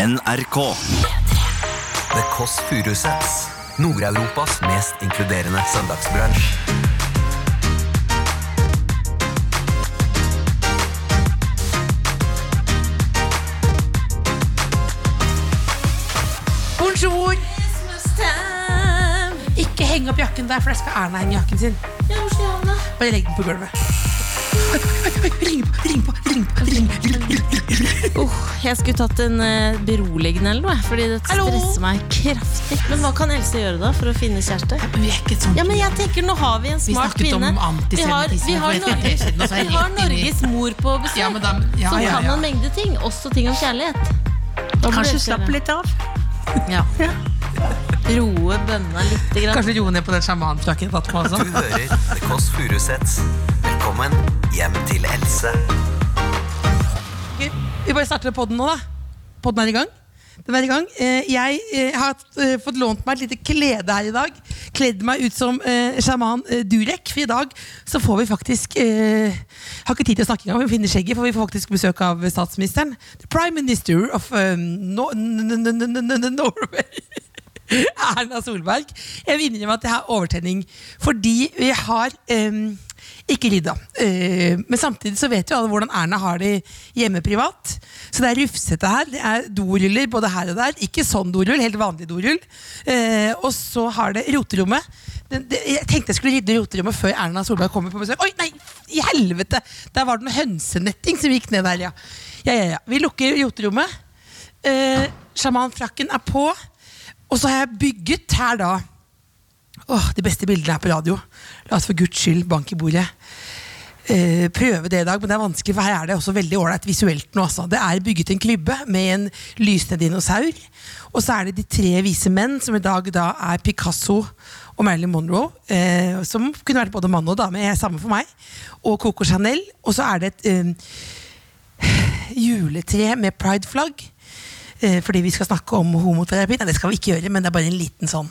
NRK. The Kåss Furuseths. Nord-Europas mest inkluderende søndagsbransj. Bonjour! Ikke heng opp jakken der, for der skal Erna henge jakken sin. Ja, hvor skal Erna? Bare legg den på gulvet. Ring på, ring på, ring på, ring. Oh, jeg skulle tatt en eh, beroligende eller noe, fordi det Hallo? stresser meg kraftig. Men hva kan Else gjøre da for å finne kjæreste? Men vi er ikke et sånt Ja, men jeg tenker, Nå har vi en Vi smart snakket om kvinne. Vi har, antisemittisme vi har, et kvarter siden, og så er Norge, jeg vi har rett inn i- Norges mor på besøk, Ja, men da, ja, som ja, kan ja. en mengde ting. Også ting om kjærlighet. Burde Kanskje slapp litt av? Ja. Roe bønna litt. Grann. Kanskje roe ned på den sjamanfrakken jeg har tatt på Du også? hører The Kåss Furuseths. Velkommen hjem til Else. Vi bare starter podden nå, da. Podden er i gang. Den er i gang. Eh, Jeg eh, har eh, fått lånt meg et lite klede her i dag. Kledd meg ut som sjaman Durek. For i dag så får vi faktisk Jeg Har ikke tid til å snakke engang, vi finner skjegget, for vi får faktisk besøk av statsministeren. The prime minister of um, Norway. Erna Solberg. Jeg vil innrømme at jeg har overtenning fordi vi har em, ikke rydda. Eh, men samtidig så vet jo alle hvordan Erna har det hjemme privat. Så det er rufsete her. Det er doruller både her og der. Ikke sånn dorull, helt vanlig dorull. Eh, og så har det roterommet. Jeg tenkte jeg skulle rydde roterommet før Erna Solberg kommer på besøk. Oi, nei, i helvete! Der var det noe hønsenetting som gikk ned der, ja. Ja, ja, ja. Vi lukker roterommet. Eh, Sjamanfrakken er på. Og så har jeg bygget her da Åh, De beste bildene er på radio. La oss for guds skyld banke i bordet. Eh, prøve det i dag, men det er vanskelig, for her er det også veldig ålreit visuelt nå. Altså. Det er bygget en klubbe med en lysende dinosaur. Og så er det de tre vise menn, som i dag da er Picasso og Marilyn Monroe. Eh, som kunne vært både mann og dame, samme for meg. Og Coco Chanel. Og så er det et eh, juletre med prideflagg. Eh, fordi vi skal snakke om homoterapi. Nei, det skal vi ikke gjøre, men det er bare en liten sånn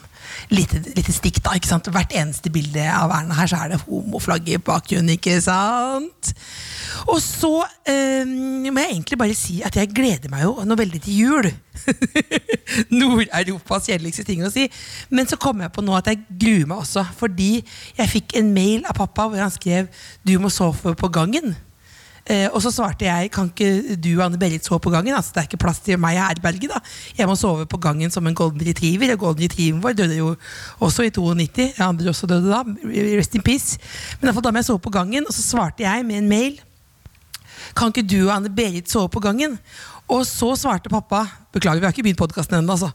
lite, lite stikk. da, ikke sant? Hvert eneste bilde av Erna her, så er det homoflagget i bakgrunnen. ikke sant? Og så eh, må jeg egentlig bare si at jeg gleder meg jo nå veldig til jul. Nord-Europas kjedeligste ting å si. Men så kom jeg på nå at jeg gruer meg også, fordi jeg fikk en mail av pappa hvor han skrev 'du må sove på gangen'. Eh, og så svarte jeg kan ikke du og Anne Berit sove på gangen. Altså, det er ikke plass til meg i herberget. da Jeg må sove på gangen som en golden retriever. Og golden retrieveren vår døde jo også i 92. Andre også døde da. Rest in peace. Men da må jeg sove på gangen. Og så svarte jeg med en mail kan ikke du og Anne Berit sove på gangen? Og så svarte pappa Beklager, vi har ikke begynt podkasten ennå. Altså.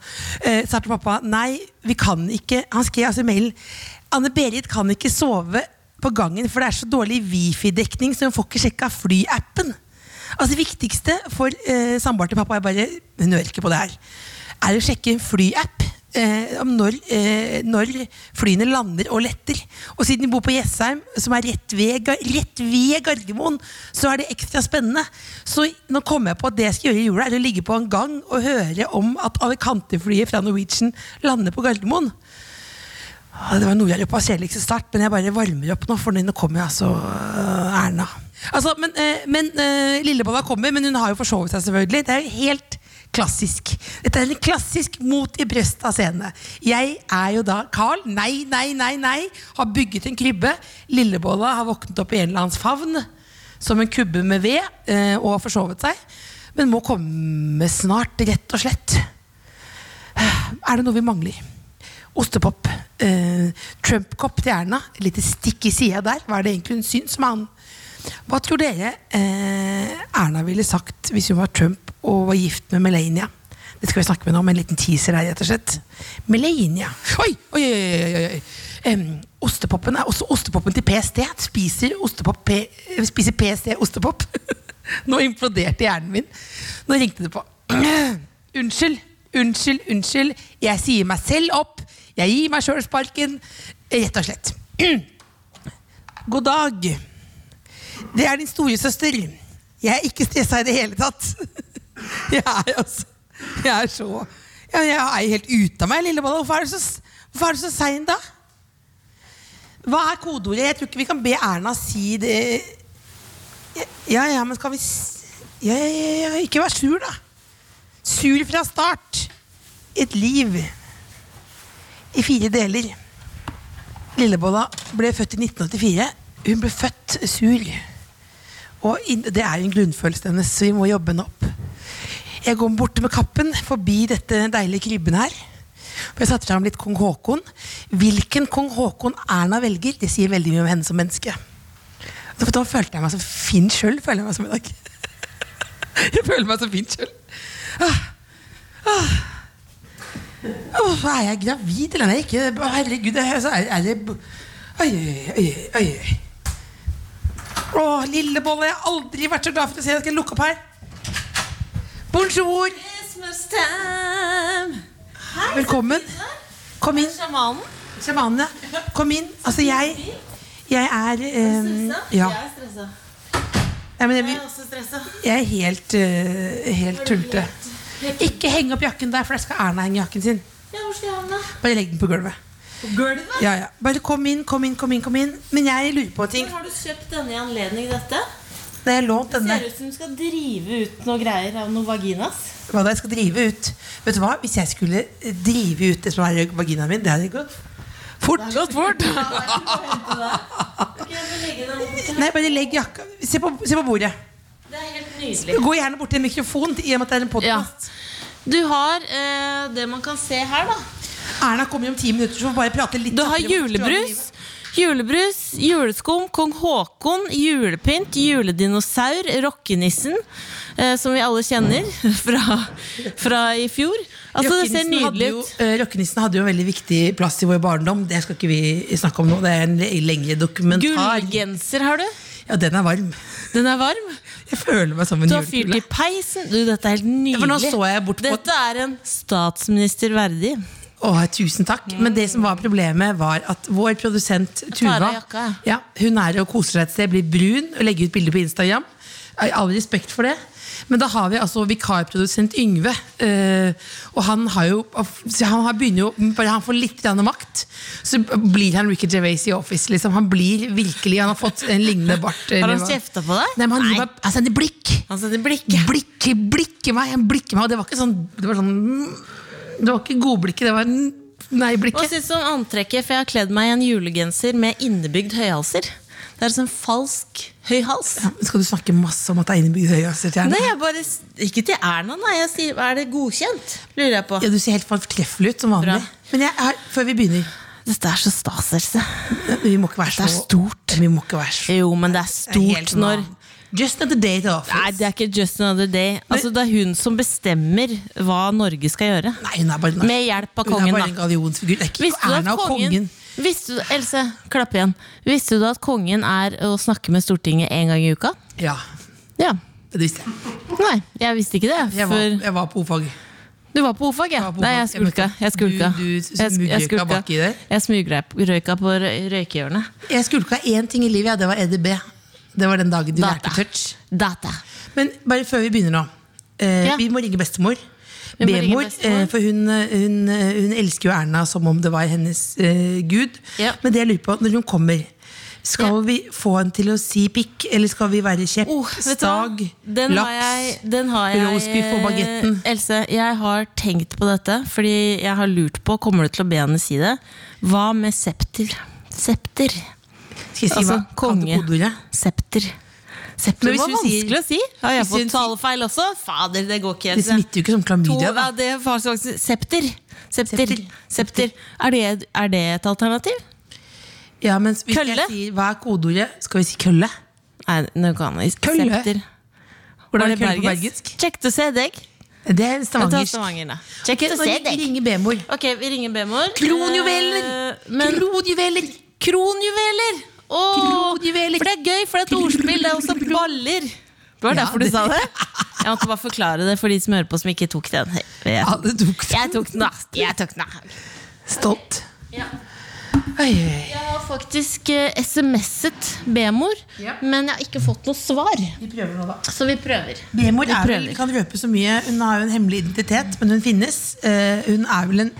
Eh, svarte pappa nei, vi kan ikke Han skrev altså i mailen Anne Berit kan ikke sove på gangen, for det er så dårlig wifi-dekning, så hun får ikke sjekka flyappen. Altså Det viktigste for eh, samboeren til pappa er bare Hun hører ikke på det her. Er å sjekke en flyapp. Eh, om når, eh, når flyene lander og letter. Og siden vi bor på Jessheim, som er rett ved, rett ved Gardermoen, så er det ekstra spennende. Så nå kom jeg på at det jeg skal gjøre i jula, er å ligge på en gang og høre om at Alicante-flyet fra Norwegian lander på Gardermoen. Ah, Det var noe jeg løp av kjedeligste start, men jeg bare varmer opp nå, for nå kommer altså uh, Erna. Altså, men uh, men uh, Lillebolla kommer, men hun har jo forsovet seg, selvfølgelig. Det er jo helt klassisk. Dette er en klassisk mot i brøstet av scene. Jeg er jo da Carl. Nei, nei, nei, nei. Har bygget en krybbe. Lillebolla har våknet opp i en eller annens favn som en kubbe med ved og har forsovet seg. Men må komme snart, rett og slett. Er det noe vi mangler? Ostepop. Eh, Trump-kopp til Erna. Et lite stikk i sida der. Hva er det egentlig hun syns med han? Hva tror dere eh, Erna ville sagt hvis hun var Trump og var gift med Melania? Det skal vi snakke med nå, med en liten teaser her, rett og slett. Melania. Oi! oi, oi, oi. Em, ostepopen er også ostepopen til PST. Spiser, ostepop, P, spiser PST ostepop? nå imploderte hjernen min. Nå ringte det på. Unnskyld, unnskyld, unnskyld. Jeg sier meg selv opp. Jeg gir meg sjøl sparken. Rett og slett. God dag. Det er din storesøster. Jeg er ikke stressa i det hele tatt. Jeg er altså Jeg er så Jeg er helt ute av meg, Lillebolla. Hvorfor er du så, hvorfor så sein, da? Hva er kodeordet? Jeg tror ikke vi kan be Erna si det. Ja, ja, men skal vi ja, ja, ja. Ikke vær sur, da. Sur fra start. Et liv i fire deler. Lillebolla ble født i 1984. Hun ble født sur. Og det er en grunnfølelse hennes, så vi må jobbe henne opp. Jeg går bort med kappen forbi dette deilige krybben her. Jeg satte fram litt kong Haakon. Hvilken kong Haakon Erna velger, det sier veldig mye om henne som menneske. Da følte jeg meg så fin sjøl, føler jeg meg som i dag. Jeg føler meg så fin sjøl. Er jeg gravid, eller er jeg ikke? Herregud, er, er, det Oi, oi, oi, oi. oh, Å, lillebolle, jeg har aldri vært så glad for å se deg. Jeg skal lukke opp her. Bonjour. Christmas time. Velkommen. Kom inn. Sjamanen. Sjamanen, ja. Kom inn. Altså, jeg Jeg er um, Ja. Jeg er stressa. Jeg jeg, er også stressa. jeg er helt, uh, helt tullete. Ikke heng opp jakken der, for der skal Erna henge jakken sin. Ja, hvor skal jeg da? Bare legg den på gulvet. På gulvet? Ja, ja. Bare kom inn, kom inn, kom inn. kom inn Men jeg lurer på ting. Hvor har du kjøpt denne i anledning dette? Det er lånt denne Ser ut som du skal drive ut noe greier av noe vaginas. Hva da jeg skal drive ut Vet du hva? Hvis jeg skulle drive ut det som er i vaginaen min, det hadde gått fort. Gått fort. Ja, her. Nei, bare legg jakka Se på, se på bordet. Det er helt nydelig. Gå gjerne bort til en mikrofon i og med at det er en Ja. Du har eh, det man kan se her, da. Erna kommer om ti minutter, så får vi bare prate litt Du har julebrus. Julebrus, juleskum, kong Haakon, julepynt, juledinosaur, rockenissen, eh, som vi alle kjenner fra, fra i fjor. Altså, det ser nydelig ut. eh, Rockenissen hadde jo en veldig viktig plass i vår barndom. Det skal ikke vi snakke om nå. Det er en lengre dokumentar. Gullgenser har du. Ja, den er varm. Den er varm. Jeg føler meg som en Du har fyrt i julekule. peisen. Du, dette er helt Ja, for nå så jeg bort på Dette er en statsminister verdig. Åh, tusen takk. Men det som var problemet, var at vår produsent tar Tuva av jakka, ja, Hun er og koser seg et sted, blir brun og legger ut bilder på Instagram. Jeg har All respekt for det. Men da har vi altså vikarprodusent Yngve. eh, og han har jo han har begynner jo Bare han får litt makt, så blir han Ricky Gervais i Office. Liksom. Han blir virkelig Han har fått en lignende bart. Har han kjefta på deg? Nei, men han Nei. altså, en blikk. Han sender blikket. Blikke, blikke meg, han blikker meg. Og det var ikke sånn Det var sånn Det var ikke godblikket, det var Hva nei-blikket. syns du om antrekket? For jeg har kledd meg i en julegenser med innebygd høyhalser. Det er sånn falsk høy hals. Ja, skal du snakke masse om at det er innebygd høyhastighetshjerne? Nei, jeg bare, Ikke til Erna, nei. Jeg sier, er det godkjent? Lurer jeg på. Ja, du ser helt fortreffelig ut som vanlig. Bra. Men jeg er, før vi begynner Dette er så stas, Else. Vi må ikke være så Det er stort. Vi må ikke være så Jo, men det er Det er stort når. Just another day to office. Nei, det er ikke just another day. Altså, det er hun som bestemmer hva Norge skal gjøre. Nei, hun er bare, Med hjelp av hun er kongen, bare en da. gallionsfigur. Det er ikke Visste du at Erna og kongen, kongen. Visste du, Else, klapp igjen. Visste du at kongen er å snakke med Stortinget én gang i uka? Ja, Ja. det visste jeg. Nei, jeg visste ikke det. Jeg var, jeg var på O-fag. Du var på O-fag, ja? Jeg på Nei, jeg skulka. Jeg skulka. Du- du smugrøyka baki der? Jeg smugrøyka på røykehjørnet. Jeg skulka én ting i livet, ja, det var EDB. Det var den dagen du Data. lærte touch. Data. Men bare før vi begynner nå. Eh, Ja. Vi må ringe bestemor. Bemor, eh, for hun, eh, hun, eh, hun elsker jo Erna som om det var hennes uh, gud. Ja. Men det jeg lurer på, når hun kommer, skal Ja. vi få henne til å si pikk, eller skal vi være kjepp, Oh, stag, Den laks? jeg, den har jeg roastbiff og bagetten. Else, jeg har tenkt på dette, fordi jeg har lurt på, kommer du til å be henne si det? Hva med septer? Septer. Skal jeg si Altså, hva? konge. Septer. Septer var vanskelig å si. Ja, jeg har fått talefeil også? Fader, det går ikke. Det smitter jo ikke som To, klamydia. ja, det er faktisk septer. Septer. Septer. Septer. Er, det, er det et alternativ? Ja, men hvis Kølle? jeg sier hva er kodeordet, skal vi si kølle? Nei, noe annet. Kølle? Septer. Hvordan er det kølle på bergensk? Kjekt å se deg. Det er stavangersk. Kjekt å se deg. ringer bemor. Ok, vi ringer Bemor. Kronjuveler! Eh, Kronjuveler! kronjuveler! Åh, Kronjuveler! For det er gøy, for det er et ordspill. Det er også baller. Det var derfor du sa det? Jeg måtte bare forklare det for de som hører på som ikke tok den. Jeg, Ja, det tok jeg tok den, da. Jeg tok den, da. Stolt. Ja. Oi, oi. Jeg har faktisk eh, SMS-et Bemor, Ja. men jeg har ikke fått noe svar. Vi prøver nå, da. Så vi prøver. Bemor Vi er prøver. vi kan røpe så mye. Hun har jo en hemmelig identitet, men hun finnes. Uh, hun er vel en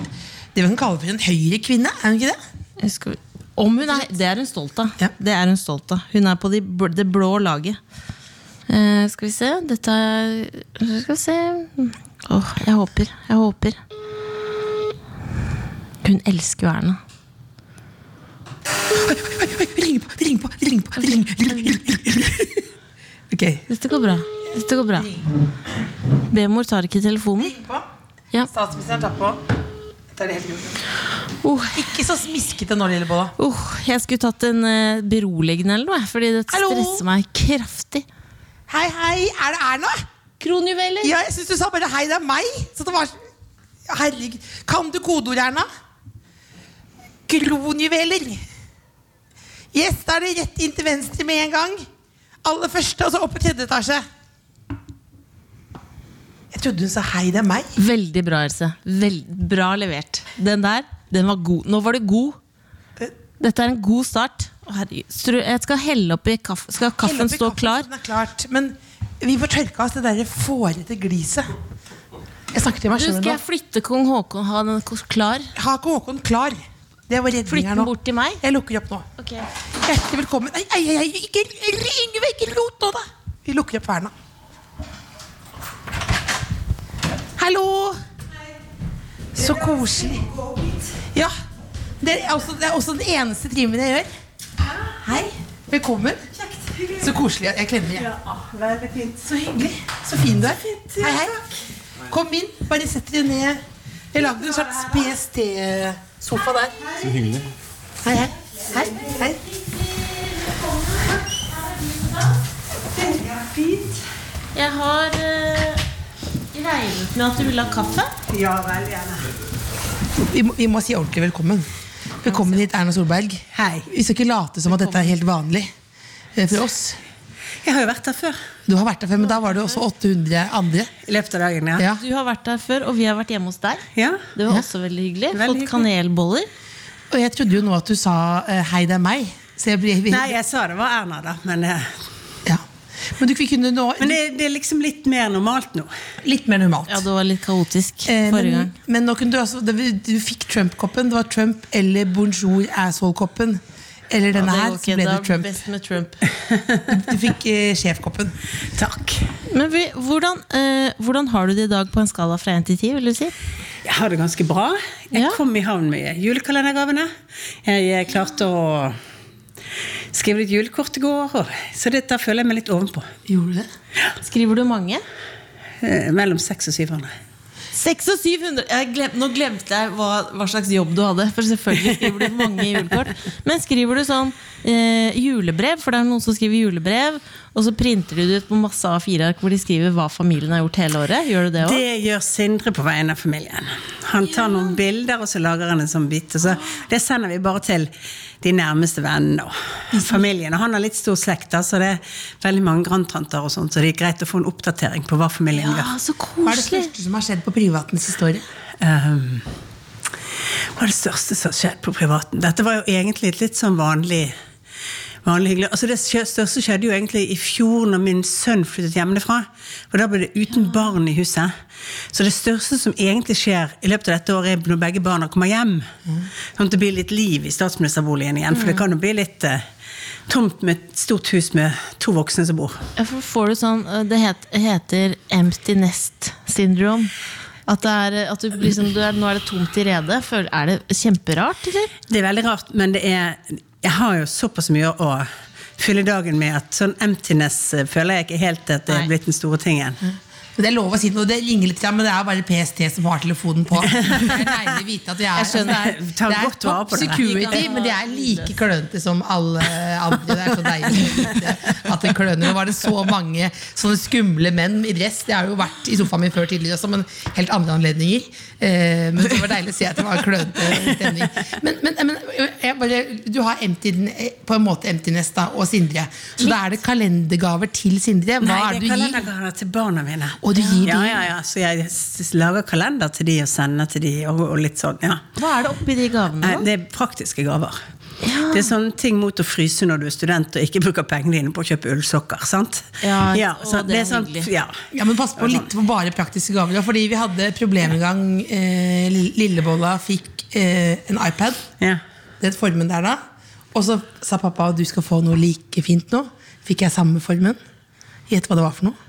det kan kalle for en høyrekvinne, er hun ikke det? Jeg skal, om hun er, det er hun stolt av. Ja. Det er hun stolt av. Hun er på de, det blå laget. Uh, skal vi se Dette er Skal vi se Åh, jeg håper. Jeg håper. Hun elsker jo Erna. Ring på, ring på, ring på. Ring, ring, ring, ring. Ok. Dette går bra. Dette går bra. B-mor tar ikke telefonen. Ring på. Ja. Statsministeren tar på. Det helt. Uh, Ikke så smiskete nå, Lillebolla. uh, jeg skulle tatt en uh, beroligende eller noe, fordi det Hallo? stresser meg kraftig. Hei, hei, er det Erna? Kronjuveler! Ja, jeg syns du sa bare hei, det er meg. Så det var Herregud. Kan du kodeord, Erna? Kronjuveler. Yes, da er det rett inn til venstre med en gang. Aller første, og så opp på tredje etasje. Trodde hun sa hei, det er meg. Veldig bra, Else. Veld, bra levert. Den der, den var god. Nå var det god. Dette er en god start. Herregud. Jeg skal helle oppi kaffe. Skal kaffen stå kaffen, klar? den er klart. Men vi får tørka oss det der fårete gliset. Jeg snakker til meg selv nå. skal jeg flytte kong Haakon? Ha den klar? Ha kong Håkon klar. Det var redning her den nå. bort til meg? Jeg lukker opp nå. Okay. Hjertelig velkommen. Nei, nei, nei, ikke ring rot nå, da! Vi lukker opp Erna. Hallo! Så koselig. Ja. Det er, også, det er også den eneste trimmen jeg gjør. Hei. Velkommen. Så koselig. Jeg klemmer, jeg. Så hyggelig. Så fin du er. Hei, hei. Kom inn. Bare sett dere ned. Jeg lagde en slags PST-sofa der. Så hyggelig. Hei, hei. Hei, hei. Fint. Jeg har eh, regnet med at du vil ha kaffe. Ja, veldig gjerne. Vi må, vi må si ordentlig velkommen. Velkommen hit, Erna Solberg. Hei. Vi skal ikke late som at dette er helt vanlig eh, for oss. Jeg har jo vært der før. Du har vært der før, men da var det også 800 andre. I løpet av dagen, ja. Ja. Du har vært der før, og vi har vært hjemme hos deg. Ja. Det var Ja. også veldig hyggelig. Veldig Fått hyggelig. kanelboller. Og jeg trodde jo nå at du sa eh, 'hei, det er meg'. Så jeg ble, Nei, jeg sa det var Erna, da. Men, eh. Men du kunne nå men det, det er liksom litt mer normalt nå. litt mer normalt. Ja, det var litt kaotisk Eh, forrige men, gang. men nå kunne du altså det- Du fikk Trump-koppen. Det var Trump eller Bonjour asshole-koppen. Eller denne Ja, her, så ble Det Trump. best med Trump. Du fikk eh, sjefkoppen. Takk. Men vi, hvordan, eh, hvordan har du det i dag på en skala fra 1 til 10? Vil du si? Jeg har det ganske bra. Jeg Ja. kom i havn med julekalendergavene. Jeg eh, klarte å skrive et julekort i går, og, så dette føler jeg meg litt ovenpå. Gjorde du det? Skriver du mange? Eh, mellom 600 og 700. 600 og 700! Jeg glem, nå glemte jeg hva, hva slags jobb du hadde. For selvfølgelig skriver du mange julekort. Men skriver du sånn eh, julebrev, for det er noen som skriver julebrev, og så printer du det ut på masse A4-ark hvor de skriver hva familien har gjort hele året? Gjør du det òg? Det gjør Sindre på vegne av familien. Han tar noen bilder, og så lager han en sånn bit. Og så, det sender vi bare til de nærmeste vennene og familien. Og han har litt stor slekt, da, så det er veldig mange grandtanter og sånt, så det er greit å få en oppdatering på hva familien Ja, gjør. så Hva er det største som har skjedd på privaten historie? Um, hva er det største som har skjedd på privaten? Dette var jo egentlig et litt sånn vanlig Vanlig hyggelig. Altså Det største skjedde jo egentlig i fjor når min sønn flyttet hjemmefra. For da ble det uten barn i huset. Så det største som egentlig skjer i løpet av dette året, er når begge barna kommer hjem. Sånn at det blir litt liv i statsministerboligen igjen. For det kan jo bli litt eh, tomt med et stort hus med to voksne som bor. Får du sånn eh, Det heter empty nest syndrome. At, det er, at du liksom, du er, nå er det tomt i redet. Er det kjemperart, eller? Det er veldig rart, men det er Jeg har jo såpass mye å fylle dagen med at sånn emptiness eh, føler jeg ikke helt at det er blitt den store tingen. Men Det er lov å si noe, det ringer litt, men det er bare PST som har telefonen på. Er deilig å vite at vi er, Jeg skjønner. altså, det er, det er godt top på security, men de er like klønete som alle andre. Det er så deilig å vite at det kløner. Nå var det så mange sånne skumle menn i dress. Det har jo vært i sofaen min før tidligere også, men helt andre anledninger. Eh, men det var deilig å se at det var klønete stemning. Men, men, men jeg bare, du har empty, på en måte emptiness da, og Sindre. Så da er det kalendergaver til Sindre. Hva Nei, det det er kalendergaver til barna mine. Og du gir ja, de? ja, ja, Så jeg lager kalender til de og sender til de og, og litt sånn. ja. Hva er det oppi de gavene? Da? det er praktiske gaver. Det er sånne ting mot å fryse når du er student og ikke bruker pengene dine på å kjøpe ullsokker. sant? Ja, ja så det er sånn, ja. Ja, men pass på litt på bare praktiske gaver. Fordi vi hadde problem en gang. Eh, Lillebolla fikk eh, en iPad. ja. Det er formen der da. Og så sa pappa at du skal få noe like fint nå. Fikk jeg samme formen. Gjett hva det var for noe?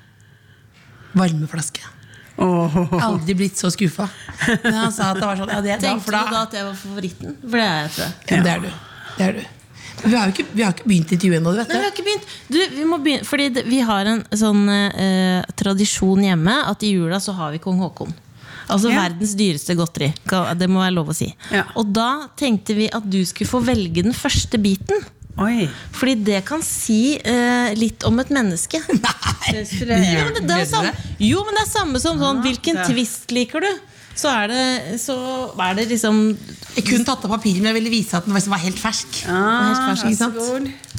Varmeflaske. Åh. Aldri blitt så skuffa. Men han sa at det var sånn ja, det, da, Tenkte for du da, da at jeg var favoritten? For det er jeg, tror jeg. ja, det er du. Det er du. Vi har jo ikke, vi har ikke begynt intervjuet ennå, Nei, vi har ikke begynt. Du, vi må begynne, fordi vi har en sånn eh, tradisjon hjemme at i jula så har vi kong Haakon. Altså Ja. verdens dyreste godteri. Det må være lov å si. Ja. Og da tenkte vi at du skulle få velge den første biten. Oi. Fordi det kan si eh, litt om et menneske. Nei! det? Jo, men det, det er samme, jo, men det er samme som sånn Hvilken ja. twist liker du? Så er det, så er det liksom Jeg kunne tatt av papiret, men jeg ville vise at den var helt fersk. Ah, helt fersk, ikke så sant?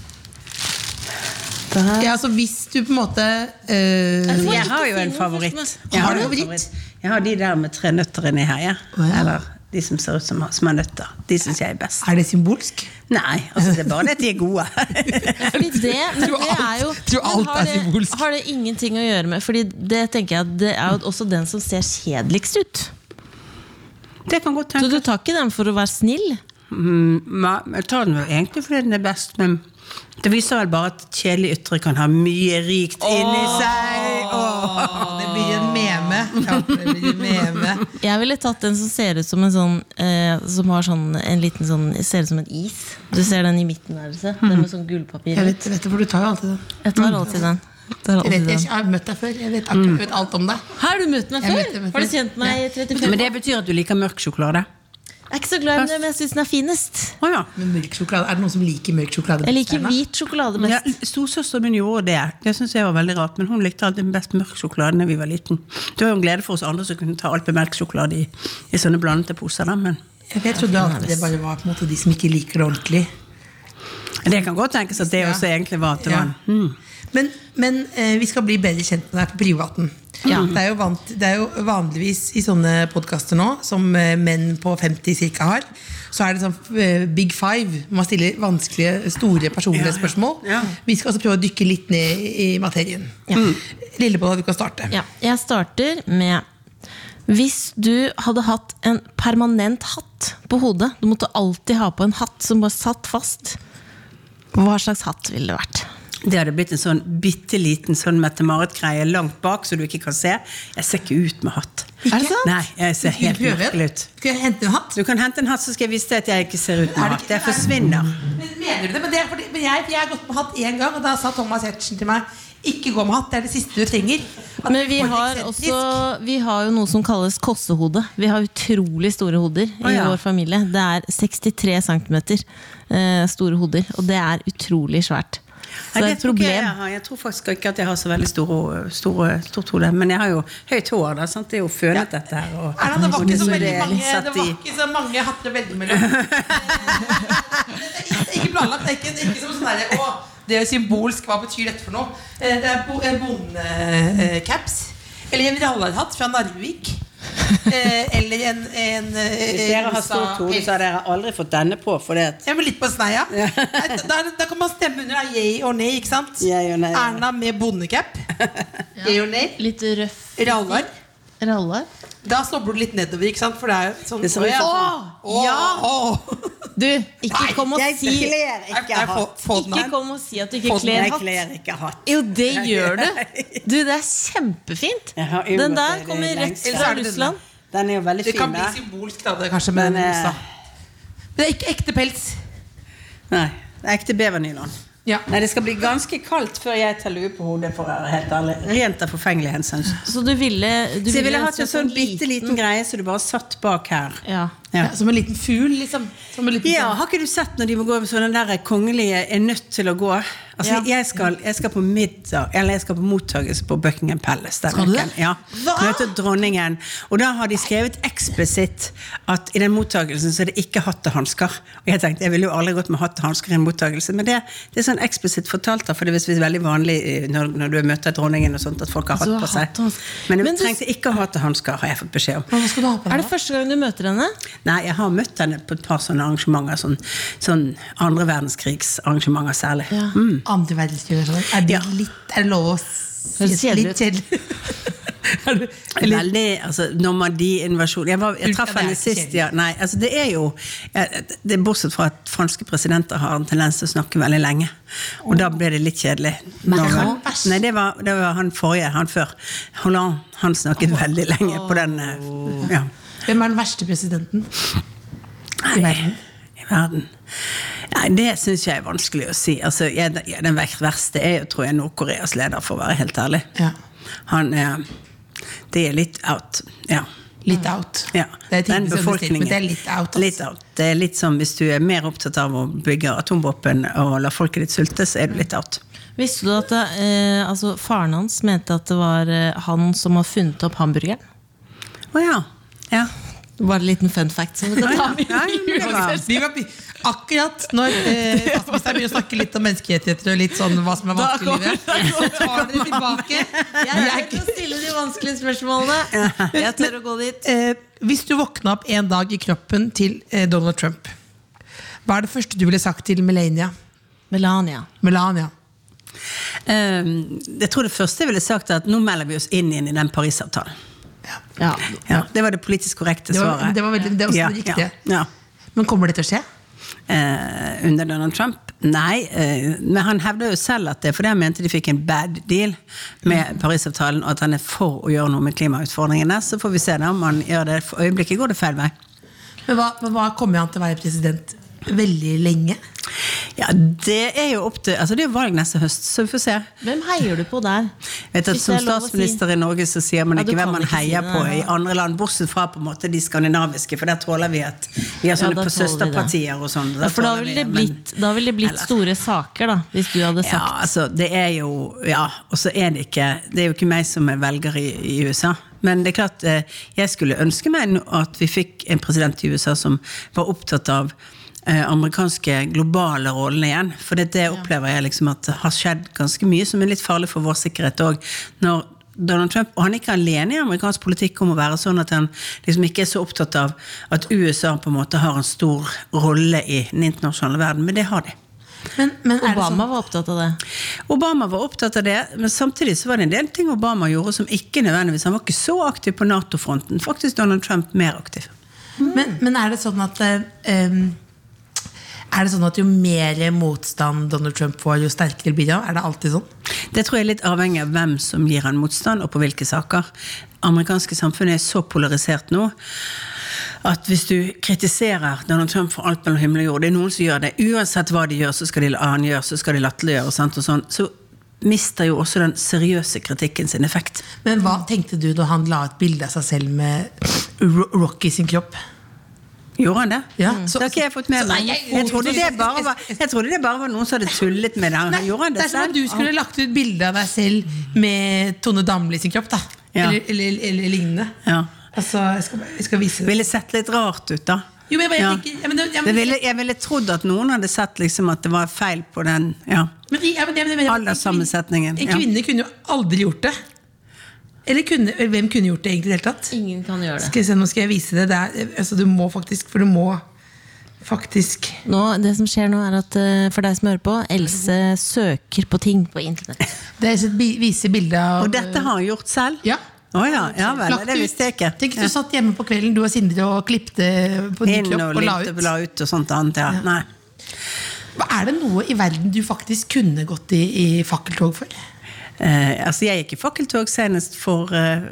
Ja, altså Hvis du på en måte eh, Jeg har jo en favoritt. Jeg Har har du en favoritt? Jeg har de der med tre nøtter inni her. Ja. Ja. Eller de som ser ut som små nøtter. De syns jeg er best. Er det symbolsk? Nei, altså det er bare det at de er gode. Fordi det, men det er jo men har det. Har det ingenting å gjøre med Fordi det tenker jeg at det er jo også den som ser kjedeligst ut. Det kan godt Så du tar ikke den for å være snill? Mm, jeg tar den jo egentlig fordi den er best, men det viser vel bare at kjedelig ytre kan ha mye rikt inni seg. Åh. Det blir en meme. Ja, det blir en meme. Jeg ville tatt den som ser ut som en sånn eh, Som har sånn en liten sånn Ser ut som en is. Du ser den i midten der. se. Den med sånn gullpapir. Jeg vet, vet for du tar jo alltid den. Jeg tar alltid den. Jeg vet, jeg, har møtt deg før. Jeg vet, akkurat, alt om deg. Har du møtt meg før? møtte- møtte- Har du kjent meg i 35 Men det betyr at du liker mørk sjokolade? Jeg er ikke så glad i den, men jeg syns den er finest. Oh, ja. Men mørk sjokolade, Er det noen som liker mørk sjokolade? Jeg liker hvit sjokolade ja Storsøsteren min gjorde det. Det syns jeg var veldig rart. Men hun likte alltid best mørk sjokolade da vi var liten. Det var jo en glede for oss andre som kunne ta alt med melkesjokolade i, i sånne blandede poser. Da. Men Jeg vet, trodde at det bare var på en måte de som ikke liker det ordentlig. det kan godt tenkes at det også egentlig var at det Ja. var mm. Men, men eh, vi skal bli bedre kjent med deg på privaten. Ja. Det, er jo vant, det er jo vanligvis i sånne podkaster nå, som eh, menn på 50 cirka har, så er det sånn eh, big five. Man stiller vanskelige, store personlige Ja, ja. spørsmål. Ja. Vi skal altså prøve å dykke litt ned i i materien. Mm. Lillebolla, du kan starte. Ja, jeg starter med Hvis du hadde hatt en permanent hatt på hodet Du måtte alltid ha på en hatt som bare satt fast. Hva slags hatt ville det vært? Det hadde blitt en sånn bitte liten sånn Mette-Marit-greie langt bak, så du ikke kan se. Jeg ser ikke ut med hatt. Er det sant? Nei, jeg ser helt merkelig ut. Skal jeg hente en hatt? Du kan hente en hatt, så skal jeg vise deg at jeg ikke ser ut med det hatt. Jeg forsvinner. Men Mener du det? Men, det er fordi, men jeg, jeg har gått med hatt én gang, og da sa Thomas Hertzen til meg ikke gå med hatt, det er det siste du trenger. At Men vi har, også, vi har jo noe som kalles kossehode. Vi har utrolig store hoder i ja. vår familie. Det er 63 cm eh, store hoder, og det er utrolig svært. Så Nei, det er et problem. jeg, har. jeg tror faktisk ikke at jeg har så veldig store, store, stort hode. Men jeg har jo høyt hår. Da, sant? Det er jo fønet, dette her. Og, Erna, det var og ikke så veldig det mange, det var ikke så mange hatter veldig mellom. Ikke planlagt. Det er ikke, ikke som sånn derre Å, det er symbolsk. Hva betyr dette for noe? Eh, Det er bondecaps. Eller en rallarhatt fra Narvik. Eh, Eller en, en eh, Hvis dere har stort hode, så har dere aldri fått denne på. For det Ja, men litt på sneia. Nei, Da, da kan man stemme under da, yay og nei. ikke sant? Yay og nei. Erna med bondecap. Yay og nei. Litt røff Rallar. Rallar. Da snobler du litt nedover, ikke sant? For det er jo sånn Det ut som- Åh, Ja! åh. Du, ikke Nei, kom og Jeg si kler ikke jeg hatt. få den Ikke kom og si at du ikke den, kler Jeg hatt. kler ikke hatt. Jo, det gjør du! Du, det er kjempefint. Jo Den der kommer rett fra. Russland. Den er jo veldig Det kan bli symbolsk, da, det kanskje, med Men, eh, rosa. Men det er ikke ekte pels. Nei, det er ekte bevernylon. Ja. Nei, det skal bli ganske kaldt før jeg tar lue på hodet, for å være helt ærlig. Rent av forfengelig hensyn. Så du ville du Så jeg ville hatt en sånn bitte liten greie så du bare satt bak her. Ja. Ja. Ja, som en liten fugl, liksom. Som en liten Ja, Har ikke du sett når de må gå med sånne der kongelige er nødt til å gå? Altså, Ja. jeg, skal, jeg skal på middag, eller jeg skal på mottakelse på Buckingham Palace. den Skal du det? Ja. Møte dronningen. Og da har de skrevet eksplisitt at i den mottakelsen så er det ikke hatt og hansker. Og jeg tenkte, jeg ville jo aldri gått med hatt og hansker i en mottakelse, men det, det er sånn eksplisitt fortalt, da, for det er visst veldig vanlig eh, når, når du møter dronningen og sånt, at folk har hatt på seg. Men du Men du- trengte ikke å ha hatt og hansker, har jeg fått beskjed om. Hva skal du ha på Er det første gang du møter henne? Nei, jeg har møtt henne på et par sånne arrangementer. Sånn, sånn andre verdenskrigsarrangementer særlig. Ja. Mm. Andre verdenskrig sånn. Er, det Ja. litt- er det lov å si Litt Eller, Veldig, altså Normandie-invasjon Jeg, var- jeg traff henne sist, ja. Nei, altså det er jo det er Bortsett fra at franske presidenter har en tendens til å snakke veldig lenge. Og da ble det litt kjedelig. Når- han nei, det var, det var han forrige, han før. Hollande, han snakket veldig lenge på den eh, ja, hvem er den verste presidenten i verden? i verden. Nei, det syns jeg er vanskelig å si. Altså, jeg, den verste er jo, tror jeg, Nord-Koreas leder, for å være helt ærlig. Ja. Han er Det er litt out. Ja. Litt out. Ja, Det er ting den bestilt, befolkningen. det er litt out. altså. Litt out. Det er litt som hvis du er mer opptatt av å bygge atomvåpen og la folket ditt sulte, så er du litt out. Visste du at det, eh, altså, faren hans mente at det var eh, han som har funnet opp hamburgeren? Å ja. Ja. Bare en liten fun fact. Som vi kan ta med. Var- Vi var, akkurat når eh, statsministeren begynner å snakke litt om menneskerettigheter og litt sånn hva som er vanskelig i livet, så tar dere tilbake. Jeg er ikke å stille de vanskelige spørsmålene. Jeg tør å gå dit. Eh, hvis du våkna opp en dag i kroppen til eh, Donald Trump, hva er det første du ville sagt til Melania? Melania. Melania? Ehm, jeg tror det første jeg ville sagt, er at nå melder vi oss inn igjen i den Parisavtalen. Ja. Ja, det var det politisk korrekte Det var, svaret. det var, veldig, det var også Ja, det riktige. Ja, ja. Men kommer det til å skje? Eh, under Donald Trump? Nei, eh, men han hevder jo selv at det er fordi han mente de fikk en bad deal med Parisavtalen, og at han er for å gjøre noe med klimautfordringene. Så får vi se da om han gjør det. For øyeblikket går det feil vei. Men hva, hva kommer han til å være president veldig lenge? Ja, det er jo opp til Altså, det er valg neste høst, så vi får se. Hvem heier du på der? Vet at Som er å si. statsminister i Norge så sier man Ja, ikke hvem man ikke heier si på i andre land, bortsett fra på en måte de skandinaviske, for der tåler vi at vi har sånne ja, søsterpartier og sånn. Ja, for da ville det blitt, da vil det blitt eller, store saker, da, hvis du hadde sagt Ja, altså, det er jo Ja, og så er det ikke Det er jo ikke meg som er velger i, i USA. Men det er klart, eh, jeg skulle ønske meg at vi fikk en president i USA som var opptatt av amerikanske globale rollene igjen. For det, det opplever jeg liksom at har skjedd ganske mye som er litt farlig for vår sikkerhet òg. Når Donald Trump, og han er ikke alene i amerikansk politikk om å være sånn at han liksom ikke er så opptatt av at USA på en måte har en stor rolle i den internasjonale verden, men det har de. Men, men Obama sånn, var opptatt av det. Obama var opptatt av det, men samtidig så var det en del ting Obama gjorde som ikke nødvendigvis Han var ikke så aktiv på Nato-fronten. Faktisk Donald Trump mer aktiv. men, men er det sånn at eh, em, Er det sånn at jo mer motstand Donald Trump får, jo sterkere blir han? Er det alltid sånn? Det tror jeg er litt avhengig av hvem som gir han motstand, og på hvilke saker. Amerikanske samfunnet er så polarisert nå at hvis du kritiserer Donald Trump for alt mellom himmel og jord Det er noen som gjør det. Uansett hva de gjør, så skal de, han gjøre, så skal de latterliggjøre. sant, og sånn, Så mister jo også den seriøse kritikken sin effekt. Men hva tenkte du da han la et bilde av seg selv med Ro- Rocky sin kropp? Gjorde han det? Ja, så, så- det har ikke jeg fått med meg. Jeg- Jeg trodde var, jeg trodde det bare var noen som hadde tullet med det. Nei, gjorde han det det er som om du skulle lagt ut bilde av deg selv med Tone Damli sin kropp. da Ja. eller, eller, eller lignende. Ja. Altså, jeg skal, jeg skal vise det. ville sett litt rart ut, da. Jo, men jeg Ja. tenker ja, men, ja, men, ville, jeg ville trodd at noen hadde sett liksom at det var feil på den ja. men, ja, men, ja, men, men, alderssammensetningen. En kvinne kunne jo aldri gjort det. Eller kunne, hvem kunne gjort det egentlig i det hele tatt? Ingen kan gjøre det. Skal jeg se, nå skal jeg vise det. det er, altså, du må faktisk, for du må faktisk Nå, det som skjer nå, er at eh, for deg som hører på, Else søker på ting på internett. Det er et vise bilde av Og dette har hun gjort selv? Ja. Oh, ja, ja vel. Lagt Det visste jeg ikke. Tenk du satt hjemme på kvelden, du og Sindre, og klipte på din kropp og og la ut. og la ut og sånt annet. Ja. Nei. Er det noe i verden du faktisk kunne gått i, i fakkeltog for? Eh, altså jeg gikk i fakkeltog senest for eh,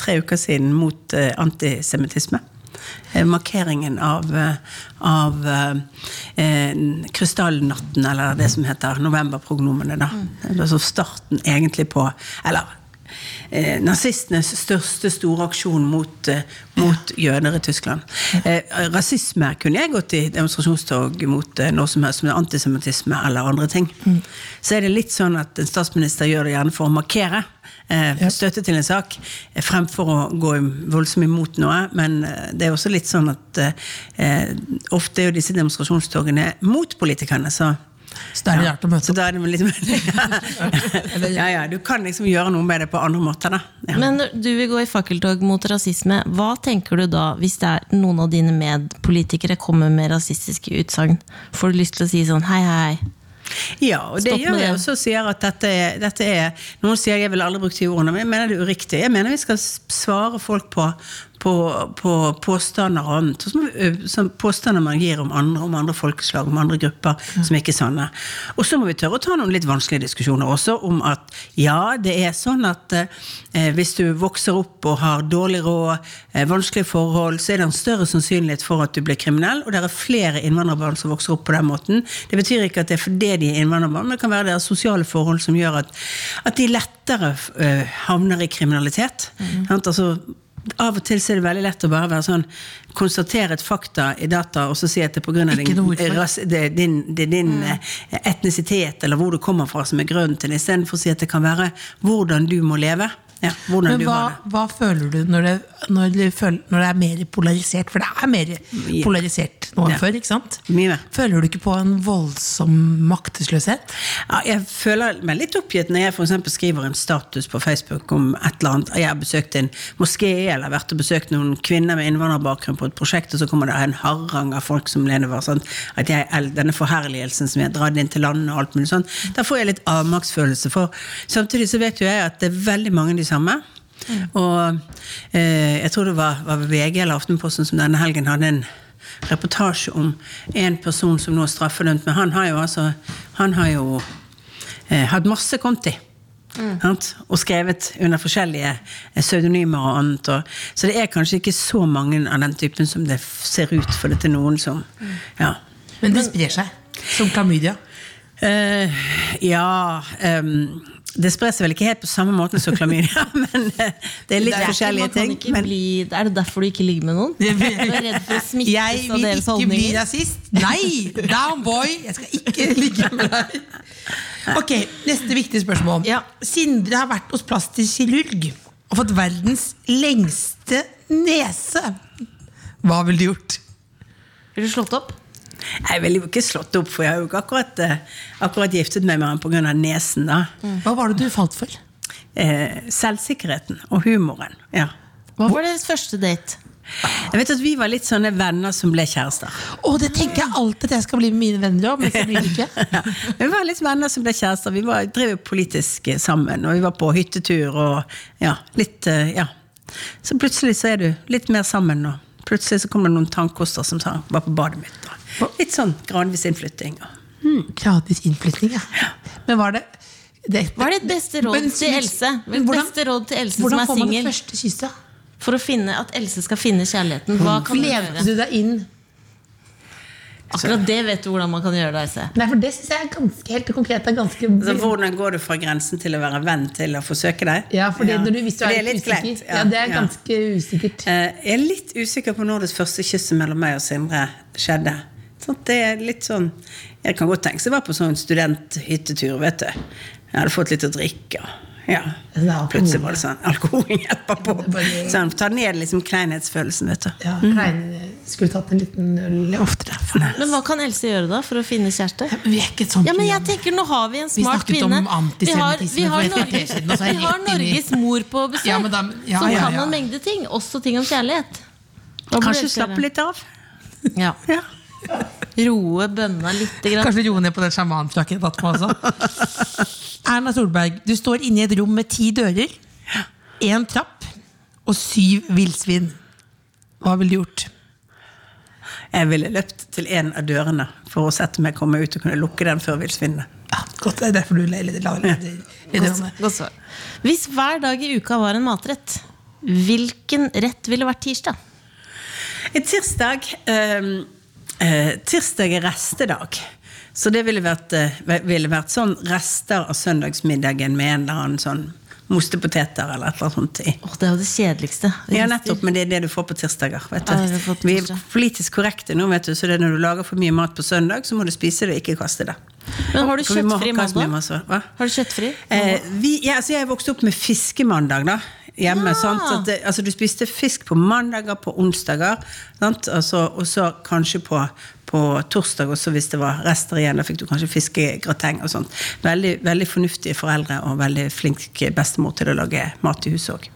tre uker siden mot eh, antisemittisme. Eh, markeringen av, eh, av eh, krystallnatten, eller det som heter novemberprognomene. Da. Mm. starten egentlig på Eller eh, nazistenes største store aksjon mot, eh, mot jøder i Tyskland. Eh, rasisme kunne jeg gått i demonstrasjonstog mot eh, noe som helst med antisemittisme eller andre ting. Så er det litt sånn at en statsminister gjør det gjerne for å markere. Eh, støtte til en sak, eh, fremfor å gå voldsomt imot noe. Men det er også litt sånn at eh, ofte er jo disse demonstrasjonstogene mot politikerne. så Så da er det rart å møte så da er det Ja, ja, du kan liksom gjøre noe med det på andre måter, da. Ja. Men når du vil gå i fakkeltog mot rasisme. Hva tenker du da hvis det er noen av dine medpolitikere kommer med rasistiske utsagn? Får du lyst til å si sånn hei, hei? Ja, og det gjør jeg også. Sier at dette er, dette er Noen sier jeg vil aldri bruke de ordene, men jeg mener det er uriktig. Jeg mener vi skal svare folk på, på, på påstander og annet. Som påstander man gir om andre, om andre folkeslag, om andre grupper som ikke er sanne. Og så må vi tørre å ta noen litt vanskelige diskusjoner også om at ja, det er sånn at eh, hvis du vokser opp og har dårlig råd, eh, vanskelige forhold, så er det en større sannsynlighet for at du blir kriminell, og det er flere innvandrerbarn som vokser opp på den måten. Det betyr ikke at det er fordi de er innvandrerbarn, men det kan være deres sosiale forhold som gjør at, at de lettere eh, havner i kriminalitet. Sant? Altså, av og til er det veldig lett å bare være sånn konstatere et fakta i data og så si at det er pga. din, din, din mm. etnisitet eller hvor du kommer fra som er grunnen til det, istedenfor å si at det kan være hvordan du må leve. Ja, Men hva, hva føler du når det, når, det føler, når det er mer polarisert? For det er mer polarisert nå enn Ja. før, ikke sant? Mye. Føler du ikke på en voldsom maktesløshet? Ja, jeg føler meg litt oppgitt når jeg for skriver en status på Facebook om et eller annet. Jeg har besøkt en moské eller vært og besøkt noen kvinner med innvandrerbakgrunn på et prosjekt, og så kommer det en harang av folk som nedover. Sånn, at jeg, denne forherligelsen som jeg har dratt inn til landet og alt mulig sånn. Da får jeg litt avmaktsfølelse. For samtidig så vet jo jeg at det er veldig mange av de samme. Og eh, jeg tror det var, var VG eller Aftenposten som denne helgen hadde en reportasje om en person som nå er straffedømt, men han har jo altså Han har jo eh, hatt masse konti. Sant? Og skrevet under forskjellige eh, pseudonymer og annet. Og, så det er kanskje ikke så mange av den typen som det ser ut for det til noen som Ja. Men det sprer seg. Som klamydia. Eh, ja um, Det sprer seg vel ikke helt på samme måte som klamydia, men uh, det er litt Det er forskjellige ting. Men, bli, er det derfor du ikke ligger med noen? Du er redd for å Jeg smittes Jeg vil deres ikke bli rasist. Nei! Down boy! Jeg skal ikke ligge med deg. Ok, Neste viktige spørsmål. Ja. Sindre har vært hos plastisk kirurg og fått verdens lengste nese. Hva ville du gjort? Ville du slått opp? Jeg ville jo ikke slått opp, for jeg har jo ikke akkurat, eh, akkurat giftet meg med han pga. nesen. da. Hva var det du falt for? Eh, selvsikkerheten og humoren. ja. Hva var deres første date? Jeg vet at Vi var litt sånne venner som ble kjærester. Oh, det tenker jeg alltid at jeg skal bli med mine venner òg, men så blir det ikke. Ja. Vi var litt venner som ble kjærester. Vi var, drev politisk eh, sammen, og vi var på hyttetur og ja, litt eh, Ja. Så plutselig så er du litt mer sammen, og plutselig så kommer det noen tannkoster som var på badet mitt. Og litt sånn gradvis innflytting. Mm. Gradvis innflytting, ja. Men var det, det Hva er ditt beste råd Men- til Else? hvordan- beste råd til Else som er får man det singel? første kysset? For å finne at Else skal finne kjærligheten. Hva kan du du deg inn? Akkurat det vet du hvordan man kan gjøre det, Else. Nei, for det synes jeg er ganske helt konkret. Er ganske Så hvordan går du fra grensen til å være venn til å forsøke deg? Ja, for Ja. Når du, hvis du er, det er litt usikker. kleint, Ja, det er ja. ganske usikkert. Eh, Jeg er litt usikker på når det første kysset mellom meg og Sindre skjedde. Sånn, det er litt sånn Jeg kan godt tenke meg å være på sånn studenthyttetur, vet du. Jeg hadde fått litt å drikke. Ja. Plutselig var det sånn Alkohol hjelper på. Sånn, ta ned liksom kleinhetsfølelsen, vet du. Ja, Klein skulle tatt en liten øl oftere. Men hva kan Else gjøre da for å finne kjæreste? Vi er ikke et sånt Ja, men jeg tenker, Nå har vi en smart kvinne. Vi har, vi har, vi Norges mor på besøk, Ja, men da- ja, som ja, kan ja. en mengde ting. Også ting om kjærlighet. Kanskje slappe litt av. Ja. Ja. Roe bønna litt. grann. Kanskje roe ned på den sjamanfrakken jeg har tatt på også. Erna Solberg, du står inne i et rom med ti dører, én trapp og syv villsvin. Hva ville du gjort? Jeg ville løpt til en av dørene for å sette meg komme ut og kunne lukke den før villsvinene. Ja, godt, det er derfor du leder svar. Hvis hver dag i uka var en matrett, hvilken rett ville vært tirsdag? En tirsdag ehm, eh, Tirsdag er restedag. Så det ville vært, eh, ville vært sånn rester av søndagsmiddagen med en eller annen sånn mostepoteter eller et eller annet sånt i. Oh, det er jo det kjedeligste. Ja, nettopp, men det er det du får på tirsdager. Vet du. Ja, på Vi er politisk korrekte nå, vet du, så det er når du lager for mye mat på søndag, så må du spise det og ikke kaste det. Men har du kjøttfri mandag? Har du kjøttfri? Eh, vi, ja, altså jeg vokste opp med fiskemandag da, hjemme. Ja. Sant? At det, altså du spiste fisk på mandager, på onsdager, sant? Altså, og så kanskje på, på torsdag også hvis det var rester igjen. Da fikk du kanskje fiskegrateng og sånt. Veldig, veldig fornuftige foreldre og veldig flink bestemor til å lage mat i huset òg.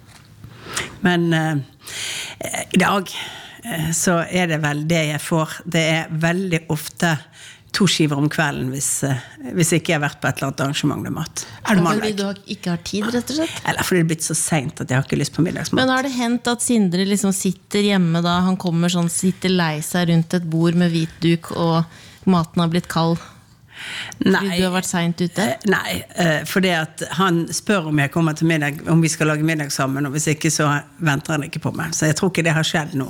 Men eh, i dag eh, så er det vel det jeg får. Det er veldig ofte to skiver om kvelden hvis, eh, hvis ikke jeg har vært på et eller annet arrangement med mat. Er det Fordi du ikke har tid, rett og slett? Eller fordi det er blitt så seint at jeg har ikke lyst på middagsmat. Men har det hendt at Sindre liksom sitter hjemme da han kommer sånn, sitter lei seg rundt et bord med hvit duk, og maten har blitt kald fordi du har vært seint ute? Eh, Nei, for fordi at han spør om jeg kommer til middag, om vi skal lage middag sammen, og hvis ikke så venter han ikke på meg. Så jeg tror ikke det har skjedd nå.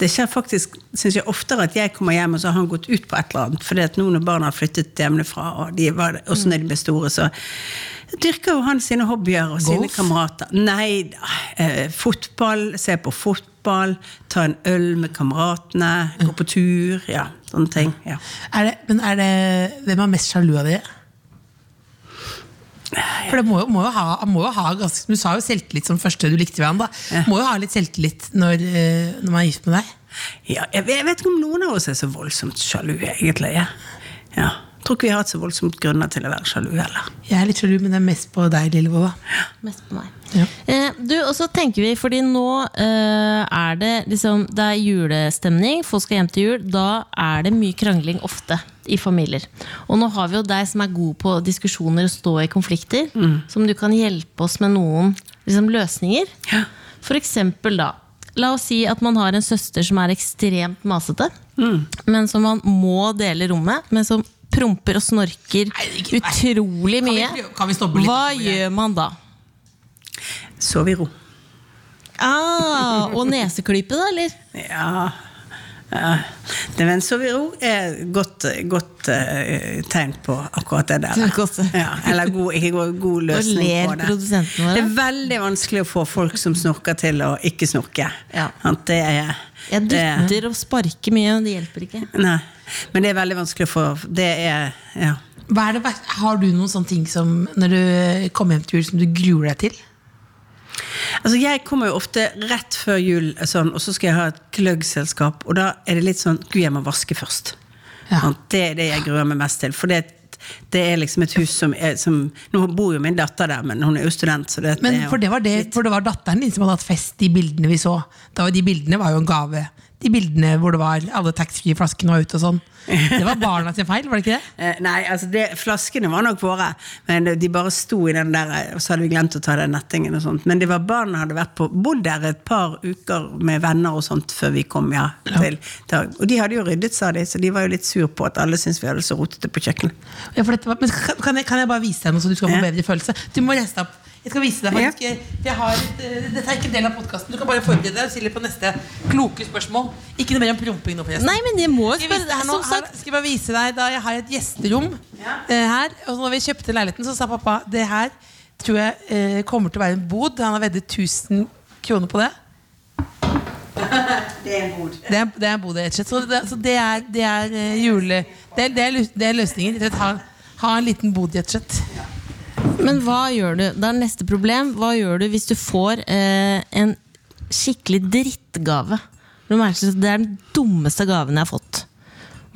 Det skjer faktisk, synes jeg, oftere at jeg kommer hjem og så har han gått ut på et eller annet. Fordi at nå når barna har flyttet hjemmefra, og de var, også når de ble store, så dyrker jo han sine hobbyer og sine kamerater. Nei. Eh, fotball, se på fotball, ta en øl med kameratene, gå på tur. Ja, sånne ting. Ja. Er det, men er det, hvem er mest sjalu av dere? For det må jo, må jo ha, må jo ha ganske, Du sa jo selvtillit som første du likte han. Ja. Må jo ha litt selvtillit når, eh, når man er gift med deg. Ja, jeg vet jeg vet ikke om noen av oss er så voldsomt sjalu, egentlig. Ja. Ja. Jeg tror ikke vi har hatt så voldsomt grunner til å være sjalu heller. Jeg er litt sjalu, men det er mest på deg, Lillebolla. Mest på meg. Ja. Eh, du, og så tenker vi, fordi nå eh, er det liksom Det er julestemning, folk skal hjem til jul. Da er det mye krangling ofte i familier. Og nå har vi jo deg som er god på diskusjoner og stå i konflikter. Som du kan hjelpe oss med noen liksom, løsninger. Ja. For eksempel da La oss si at man har en søster som er ekstremt masete, men som man må dele rommet, men som promper og snorker Nei, ikke- nei. utrolig Kan vi mye. kan vi stoppe litt Hva gjør man da? Sov i ro. Ah, og neseklype, da, eller? Ja. Ja. Det men sov i ro er et godt, godt uh, tegn på akkurat det der. Det er. Ja, eller god, ikke god, god løsning på det. Det er veldig vanskelig å få folk som snorker til å ikke snorke. Ja. Det er, Jeg dytter og sparker mye, det hjelper ikke. Nei, men det er veldig vanskelig å få Det er Ja. Hva er det, har du noen sånne ting som når du kommer hjem til jul som du gruer deg til? Altså Jeg kommer jo ofte rett før jul, sånn, og så skal jeg ha et gløggselskap. Og da er det litt sånn Gud, jeg må vaske først. Ja. Sånn, Det er det jeg gruer meg mest til. For det, det er liksom et hus som, er, som Nå bor jo min datter der, men hun er jo student. Så det, Men for det, var det, for det var datteren din som hadde hatt fest, de bildene vi så. Da de bildene var jo en gave. De bildene hvor det var alle taxfree-flaskene var ute og sånn. Det var barna sin feil, var det ikke det? Eh, Nei, altså det, flaskene var nok våre, men de bare sto i den der, og så hadde vi glemt å ta den nettingen og sånt. Men det var barna hadde vært på, bodd der et par uker med venner og sånt før vi kom, ja. Til, til, og de hadde jo ryddet, sa de, så de var jo litt sur på at alle syntes vi hadde så rotete på kjøkkenet. Ja, var, men kan, jeg, kan jeg bare vise deg noe, så du skal få Ja. bedre følelse? Du må deg opp. Jeg skal vise deg faktisk. Jeg, jeg har eh, dette er ikke en del av podkasten. Du kan bare forberede deg og stille på neste kloke spørsmål. Ikke noe mer om promping nå. Nei, men jeg må vise deg spørre Som her, sagt, skal jeg bare vise deg da jeg har et gjesterom eh, her. Og når vi kjøpte leiligheten, så sa pappa det her tror jeg eh, kommer til å være en bod. Han har veddet 1000 kroner på det. Det er en bod. Det er, det er en bod, rett og slett. Så det, så det er, det er uh, jule... Det er, det er, løsningen. Ha, ha en liten bod, rett og slett. Men hva gjør du? Det er neste problem. Hva gjør du hvis du får eh, en skikkelig drittgave? Du merker at Det er den dummeste gaven jeg har fått.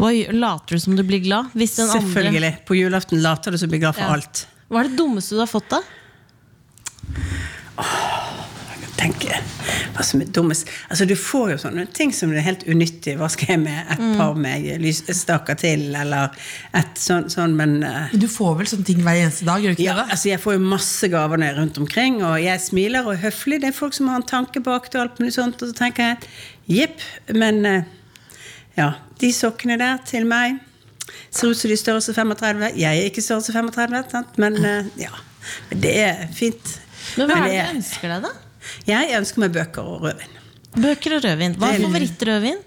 Hva gjør, later du som du blir glad? Hvis den andre Selvfølgelig. På julaften later du som du blir glad for Ja. alt. Hva er det dummeste du har fått, da? Tenk, hva som er dummest Altså Du får jo sånne ting som er helt unyttige. Hva skal jeg med et par med lysstaker til, eller et sånn, sånn men Men du får vel sånne ting hver eneste dag? gjør du ikke ja, det? altså Jeg får jo masse gaver når jeg er rundt omkring, og jeg smiler og er høflig. Det er folk som har en tanke bak det, og alt mulig sånt, og så tenker jeg jepp, men eh, ja, de sokkene der til meg ser ut som de er størrelse 35. Jeg er ikke størrelse 35, sant? men eh, ja. Det er fint. Men hva er det- du ønsker deg, da? Jeg ønsker meg bøker og rødvin. Bøker og rødvin. Hva er favorittrødvin?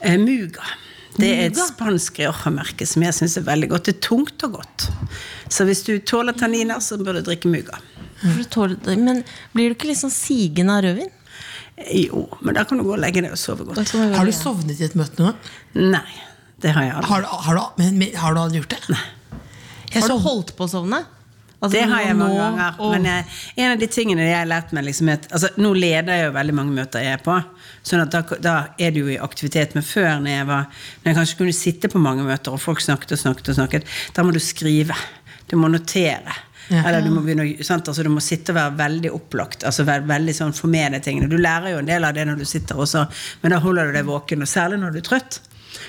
Eh, Muga. Det er et spansk Rioja-merke som jeg syns er veldig godt. Det er tungt og godt. Så hvis du tåler tanniner, så bør du drikke Muga. Men blir du ikke litt sånn sigende av rødvin? Eh, Jo, men da kan du gå og legge deg og sove godt. Har du sovnet i et møte nå? Nei, det har jeg aldri. Har du, har du, men, har du aldri gjort det? Jeg Har du holdt på å sovne? Altså, Det har jeg mange ganger. Og... Men jeg, en av de tingene jeg har lært meg liksom, at, altså, Nå leder jeg jo veldig mange møter jeg er på. Sånn at da, da er du jo i aktivitet. Men før, når jeg, var, når jeg kanskje kunne sitte på mange møter, og folk snakket og snakket, og snakket, da må du skrive. Du må notere. Ja. Eller du må, begynne? Altså, du må sitte og være veldig opplagt. Altså være veldig sånn Få med deg tingene. Du lærer jo en del av det når du sitter også, men da holder du deg våken. Og særlig når du er trøtt.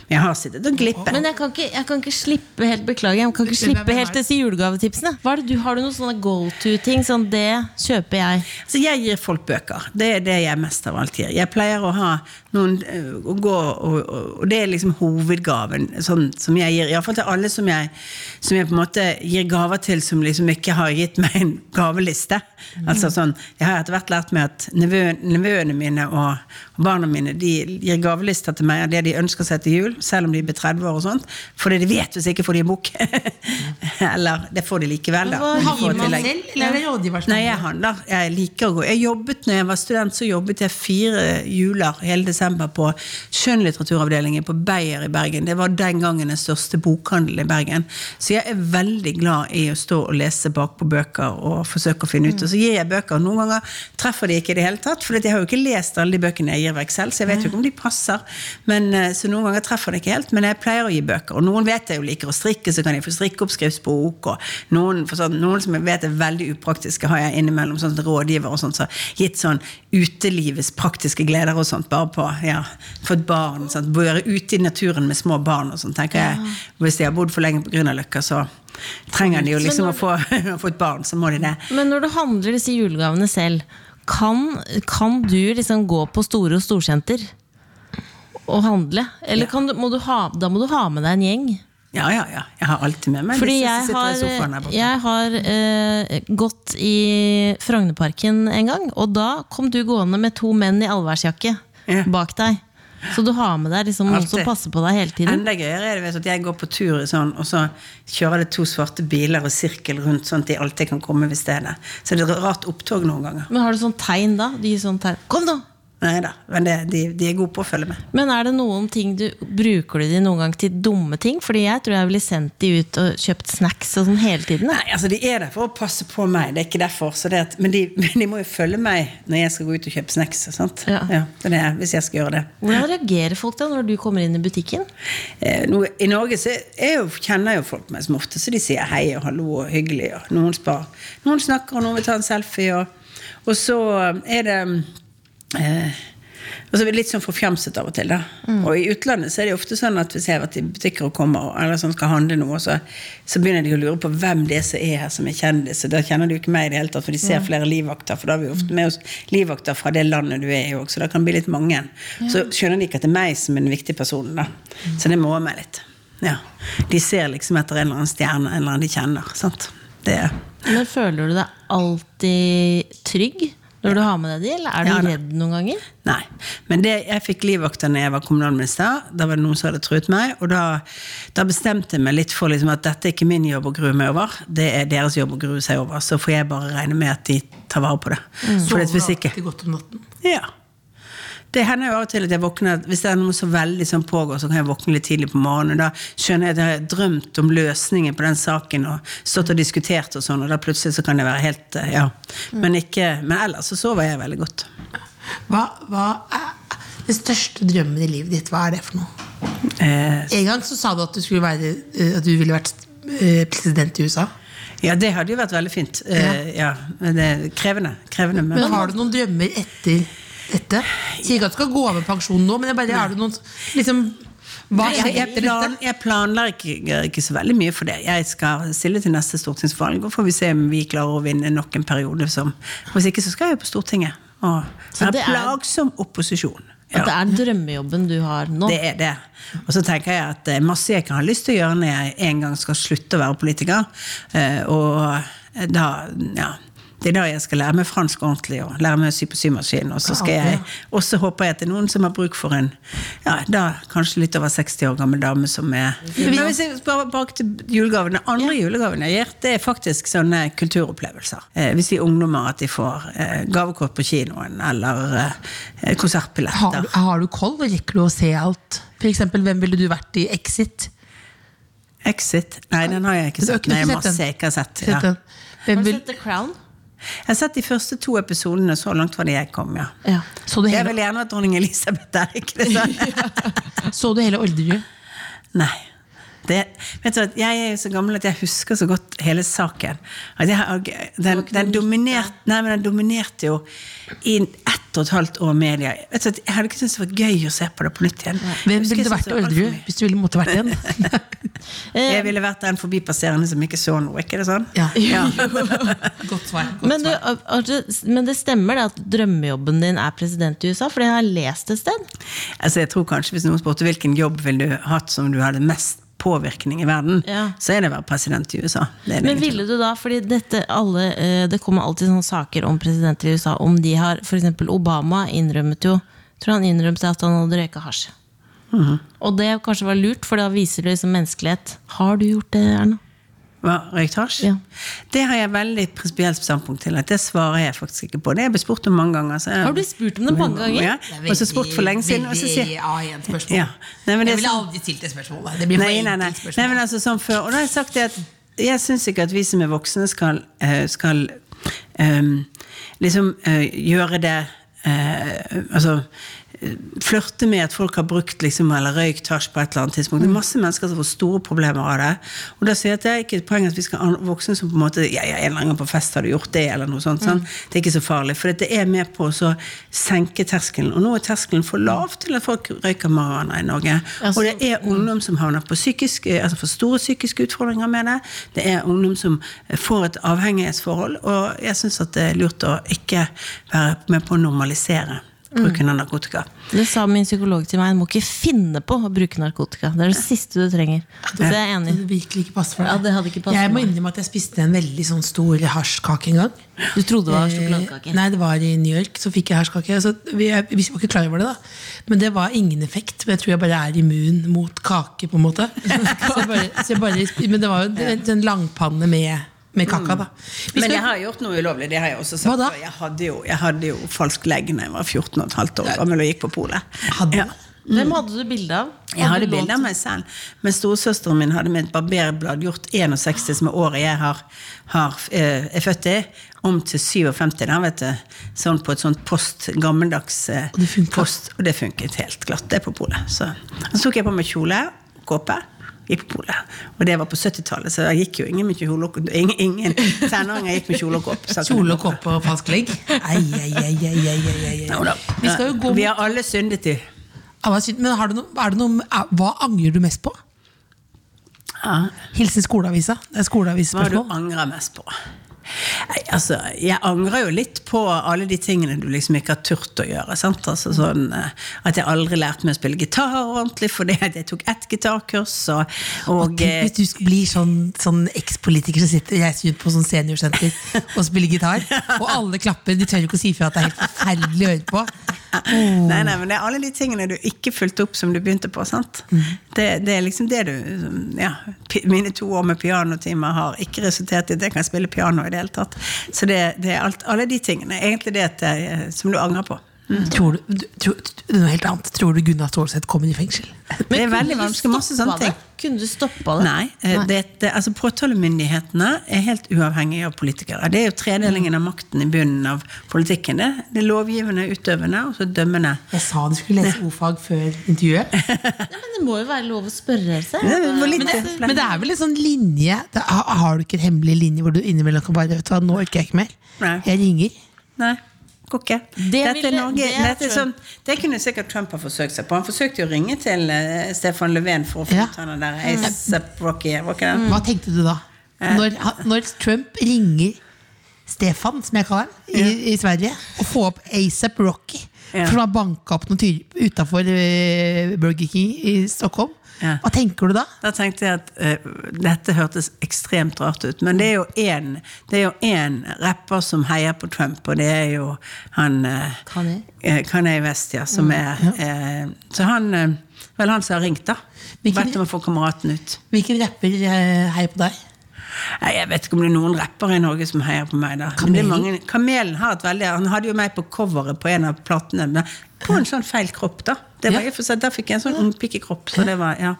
Men jeg har sittet og glippet. Men jeg kan, ikke, jeg kan ikke slippe helt Beklager, jeg kan ikke slippe helt disse julegavetipsene. Hva er det du, har du noen sånne go to-ting? Sånn, det kjøper jeg. Så jeg gir folk bøker. Det er det jeg mest av alt gir. Jeg pleier å ha noen øh, å gå, og, og, det er liksom hovedgaven sånn, som jeg gir. Iallfall til alle som jeg, som jeg på en måte gir gaver til som liksom ikke har gitt meg en gaveliste. Altså sånn, Jeg har etter hvert lært meg at nevø- nevøene mine og barna mine de gir gavelister til meg av det de ønsker seg til jul, selv om de blir 30 år og sånt. Fordi de vet hvis ikke får de en bok. Eller det får de likevel, da. Hva gir man selv, eller? Nei, jeg handler. Jeg liker å gå. Jeg jobbet når jeg var student, så jobbet jeg fire juler hele desember på skjønnlitteraturavdelingen på Beyer i Bergen. Det var den gangen den største bokhandelen i Bergen. Så jeg er veldig glad i å stå og lese bakpå bøker og forsøke å finne ut. Og så gir jeg bøker. Noen ganger treffer de ikke i det hele tatt, for jeg har jo ikke lest alle de bøkene jeg gir vekk selv, så jeg vet jo ikke om de passer. Men, eh, så noen ganger treffer det ikke helt, men jeg pleier å gi bøker. Og noen vet jeg jo liker å strikke, så kan jeg få strikkeoppskriftsbok. Og noen, sånn, noen som jeg vet er veldig upraktiske, har jeg innimellom sånn rådgiver og sånt, så gitt sånn utelivets praktiske gleder og sånt, bare på ja, for et barn. Sånn, Være ute i naturen med små barn og sånn, tenker jeg. Hvis de har bodd for lenge på Grünerløkka, så trenger de jo liksom å få, å få et barn, så må de det. Men når du handler disse julegavene selv, kan, kan du liksom gå på store og storsenter og handle? Eller kan du, må du ha, da må du ha med deg en gjeng? Ja, ja, ja. Jeg har alltid med meg Fordi jeg har, jeg har eh, gått i Frognerparken en gang, og da kom du gående med to menn i allværsjakke Ja. bak deg. Så du har med deg liksom noen som passer på deg hele tiden. Enda gøyere er det vet at jeg går på tur sånn, og så kjører det to svarte biler og sirkel rundt, sånn at de alltid kan komme ved stedet. Så det er et rart opptog noen ganger. Men har du sånn tegn da? Sånn tegn. Kom nå! Nei da, men det, de, de er gode på å følge med. Men er det noen ting du Bruker du de noen gang til dumme ting? Fordi jeg tror jeg ville sendt de ut og kjøpt snacks og sånn hele tiden. Nei, altså De er der for å passe på meg, det er ikke derfor. Så det at, men, de, men de må jo følge meg når jeg skal gå ut og kjøpe snacks. Sant? Ja. det er hvis jeg skal gjøre det. Hvordan reagerer folk da når du kommer inn i butikken? Eh, nå, I Norge så er jo, kjenner jo folk meg som ofte, så de sier hei og hallo og hyggelig. Og noen spar. Noen snakker, og noen vil ta en selfie. Og, og så er det eh, og så blir det litt sånn forfjamset av og til. da. Og i utlandet så er det ofte sånn at hvis jeg har vært i butikker og kommer, eller sånn skal handle noe, så, så begynner de å lure på hvem det er som er her som er kjendis. Og da kjenner jo ikke meg i det hele tatt, for de ser flere livvakter. For da har vi ofte med oss livvakter fra det landet du er i òg, så da kan det bli litt mange. Så skjønner de ikke at det er meg som er den viktige personen. da. Så det må meg litt. Ja. De ser liksom etter en eller annen stjerne, en eller annen de kjenner. sant? Det Men Føler du deg alltid trygg når du har med deg de, eller er du Ja, redd noen ganger? Nei. Men det, jeg fikk livvakter da jeg var kommunalminister. Da var det noen som hadde truet meg. Og da, da bestemte jeg meg litt for liksom at dette er ikke min jobb å grue meg over. Det er deres jobb å grue seg over. Så får jeg bare regne med at de tar vare på det. Mm. Sover hvis alltid godt om natten. Ja. Det hender jo av og til at jeg våkner Hvis det er noe så veldig som pågår, så kan jeg våkne litt tidlig på morgenen. Og da skjønner jeg at jeg har drømt om løsningen på den saken og stått og diskutert og sånn, og da plutselig så kan det være helt eh, Ja. Men, ikke, men ellers så sover jeg veldig godt. Hva, hva er den største drømmen i livet ditt? Hva er det for noe? Eh, En gang så sa du at du, skulle være, eh, at du ville vært eh, president i USA. ja, det hadde jo vært veldig fint. Eh, ja. men Det er krevende. krevende men, Men har du noen drømmer etter dette? Sier ikke at du skal gå av med pensjon nå, men jeg bare, har du noen liksom, Hva jeg, skjer jeg, etter plan, jeg planlegger ikke, ikke så veldig mye for det. Jeg skal stille til neste stortingsvalg, og får vi se om vi klarer å vinne nok en periode som Hvis ikke så skal jeg jo på Stortinget. Og Så det er- plagsom opposisjon. At det er drømmejobben du har nå? Det er det. Og så tenker jeg at det er masse jeg kan ha lyst til å gjøre når jeg en gang skal slutte å være politiker. Eh, Og da, ja det er da jeg skal lære meg fransk ordentlig og lære meg å sy på symaskin. Og så skal jeg også håper jeg at det er noen som har bruk for en ja, da kanskje litt over 60 år gammel dame som er Men hvis jeg bare bak til julegavene, andre julegavene jeg gir, det er faktisk sånne kulturopplevelser. Eh, hvis de ungdommer at de får eh, gavekort på kinoen eller eh, konsertbilletter. Har, du- har du koll? Rekker du å se alt? For eksempel, hvem ville du vært i Exit? Exit? Nei, den har jeg ikke sett. Nei, sett masse jeg ikke har sett. Ja. Har du sett The Crown? Jeg har sett de første to episodene, så langt var det jeg kom, ja. Ja. så, du Jeg vil gjerne at dronning Elisabeth er, ikke det sånn? så du hele Olderud? Nei. Det, vet du, at jeg er jo så gammel at jeg husker så godt hele saken. Den, den, dominert, nei, men den dominerte jo i ett ett og et halvt år med Vet jeg hadde ikke syntes det var gøy å se på det på nytt igjen. Hvem ville det vært det Orderud hvis du ville måtte vært igjen? Jeg ville vært den forbipasserende som ikke så noe, ikke det sånn? Ja. Ja. Godt svar. Godt Men, du, men det stemmer det at drømmejobben din er president i USA? For det har jeg lest et sted. Altså, jeg tror kanskje Hvis noen spurte hvilken jobb ville du hatt som du hadde mest påvirkning i verden, Ja. så er det å være president i USA. Det det Men ville du da, fordi dette alle, eh, det kommer alltid sånne saker om presidenter i USA, om de har f.eks. Obama innrømmet jo tror han innrømte at han hadde røyka hasj. Mhm. Og det kanskje var lurt, for da viser det liksom menneskelighet. Har du gjort det, Erna? Røykt? Ja. Det har jeg veldig prinsipielt standpunkt til. At det svarer jeg faktisk ikke på. Det er jeg blitt spurt om mange ganger. så jeg- Har du spurt om det mange ganger? Ja, og så spurt for lenge siden. Og så sier Veldig A1-spørsmål. Ja. Nei, men det jeg ville sånn- aldri stilt det spørsmålet. Det blir Nei, nei, nei. spørsmål. nei men altså sånn før Og da har jeg sagt det at jeg syns ikke at vi som er voksne skal, eh, skal um, liksom uh, gjøre det eh, Altså flørte med at folk har brukt liksom, eller røykt hasj på et eller annet tidspunkt. Det er masse mennesker som får store problemer av det. Og da sier jeg at det er ikke et poeng at vi skal voksne som på en måte Ja, ja, en eller annen gang på fest har du gjort det, eller noe sånt. Sånn. Det er ikke så farlig. For det er med på å senke terskelen. Og nå er terskelen for lav til at folk røyker marihuana i Norge. Og det er ungdom som havner på psykisk, eh, altså for store psykiske utfordringer med det. Det er ungdom som får et avhengighetsforhold. Og jeg syns at det er lurt å ikke være med på å normalisere bruken av narkotika. Det sa min psykolog til meg. Du må ikke finne på å bruke narkotika. Det er det siste du trenger. Så det er enig. Det virkelig ikke passer for deg. Ja, det hadde ikke passet jeg må innrømme at jeg spiste en veldig sånn stor hasjkake en gang. Du trodde det var Eh, sjokoladekake? Nei, det var i New York. Så fikk jeg hasjkake. Så vi, jeg, vi var ikke klar over det, da. Men det var ingen effekt. Men jeg tror jeg bare er immun mot kake, på en måte. så jeg bare, så jeg bare, men det var jo en, en langpanne med, med kaka, da. Vi Men jeg har gjort noe ulovlig. det har Jeg også sagt. Hva da? Jeg hadde jo, jeg hadde jo falsk legg da jeg var 14 og et halvt år gammel og gikk på polet. Hadde ja. Mm. Hvem hadde du bilde av? Jeg hadde bilde av meg selv. Men storesøsteren min hadde med et barberblad gjort 61, som er året jeg har, har, eh, er født i, om til 57. der, vet du. Sånn på et sånt post, gammeldags eh, Og det funket? post. Og det funket helt glatt, det på polet. Så, så tok jeg på meg kjole, kåpe. På polet. Og det var på 70-tallet, så jeg gikk jo ingen med kjole og Ingen, ingen tenåringer gikk med kjole og kopp. Kjole og kåpe og falsk ligg? Ei, ei, ei, ei. Vi har alle syndet i. Men har du noe, er det noe, hva angrer du mest på? Ja. Hilsen skoleavisa. Det er Hva du skoleavisspørsmål. angrer mest på? Altså, jeg angrer jo litt på alle de tingene du liksom ikke har turt å gjøre. Sant? Altså, sånn, eh, at jeg aldri lærte meg å spille gitar ordentlig fordi jeg tok ett gitarkurs. Og, og, Og eh, hvis du skulle bli sånn, sånn ekspolitiker som sitter og reiser på sånn seniorsenter og spiller gitar, og alle klapper. De tør ikke å si fra at det er helt forferdelig å høre på. Nei, nei, men det er alle de tingene du ikke fulgte opp som du begynte på. sant? Det, det er liksom det du ja, Mine to år med pianotimer har ikke resultert i at jeg kan spille piano i det hele tatt. Så det, det er alt, alle de tingene. Egentlig det jeg, som du angrer på. Tror du, du, tror, noe helt annet. Tror du Gunnar Stålseth kommer i fengsel? Det er veldig vanskelig. Masse sånne ting. Kunne du stoppa det? Nei, eh, det, det, altså påtalemyndighetene er helt uavhengige av politikere. Det er jo tredelingen av makten i bunnen av politikken. Det, det er lovgivende, utøvende og så dømmende. Jeg sa du skulle lese ordfag før intervjuet. Nei, men det må jo være lov å spørre seg. Det Men det, men det er vel en sånn linje det, har, har du ikke en hemmelig linje hvor du innimellom kan bare vet du hva, Nå orker jeg ikke mer. Nei. Jeg ringer. Nei. Ikke. Det Dette ville- er Norge. det dette sånn, det kunne sikkert Trump ha forsøkt seg på. Han forsøkte jo å ringe til uh, Stefan Löfven for å få Ja. ut han der ASAP Rocky. Var ikke? Hva tenkte du da? Når, når Trump ringer Stefan, som jeg kaller ham, i, i Sverige, og får opp ASAP Rocky Ja. For han har banka opp noen utafor Burger King i Stockholm. Ja. Hva tenker du da? Da tenkte jeg at uh, dette hørtes ekstremt rart ut. Men det er jo én er rapper som heier på Trump, og det er jo han uh, Kanye? uh, West, ja. Som er uh, Så han Vel, han som har ringt, da. Hvilken- Bedt om å få kameraten ut. Hvilken rapper heier på deg? Nei, Jeg vet ikke om det er noen rappere i Norge som heier på meg. da Kamelen, mange, Kamelen har et veldig Han hadde jo meg på coveret på en av platene, men på en sånn feil kropp, da. Det var, Ja. for seg- Der fikk jeg en sånn ungpikekropp. Så det var, ja,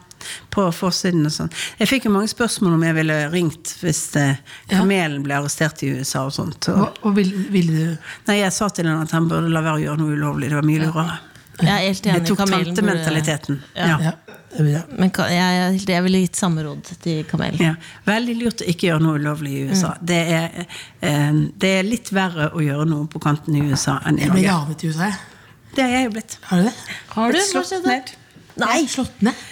på forsiden og sånn. Jeg fikk jo mange spørsmål om jeg ville ringt hvis eh, Kamelen ble arrestert i USA og sånt. Og, og, ville, vil du nei, jeg sa til henne at han burde la være å gjøre noe ulovlig. Det var mye lurere. Jeg er helt enig. Jeg tok tantementaliteten. Ja. Ja. Ja. Men jeg, jeg, ville gitt samme råd til Kamel. Ja. Veldig lurt å ikke gjøre noe ulovlig i USA. Mm. Det, er, eh, det er litt verre å gjøre noe på kanten i USA enn i Jeg ble Norge. i USA. jeg. Det er jeg jo blitt. Har du det? Har du? Blitt slått ned. Nei. Slått ned?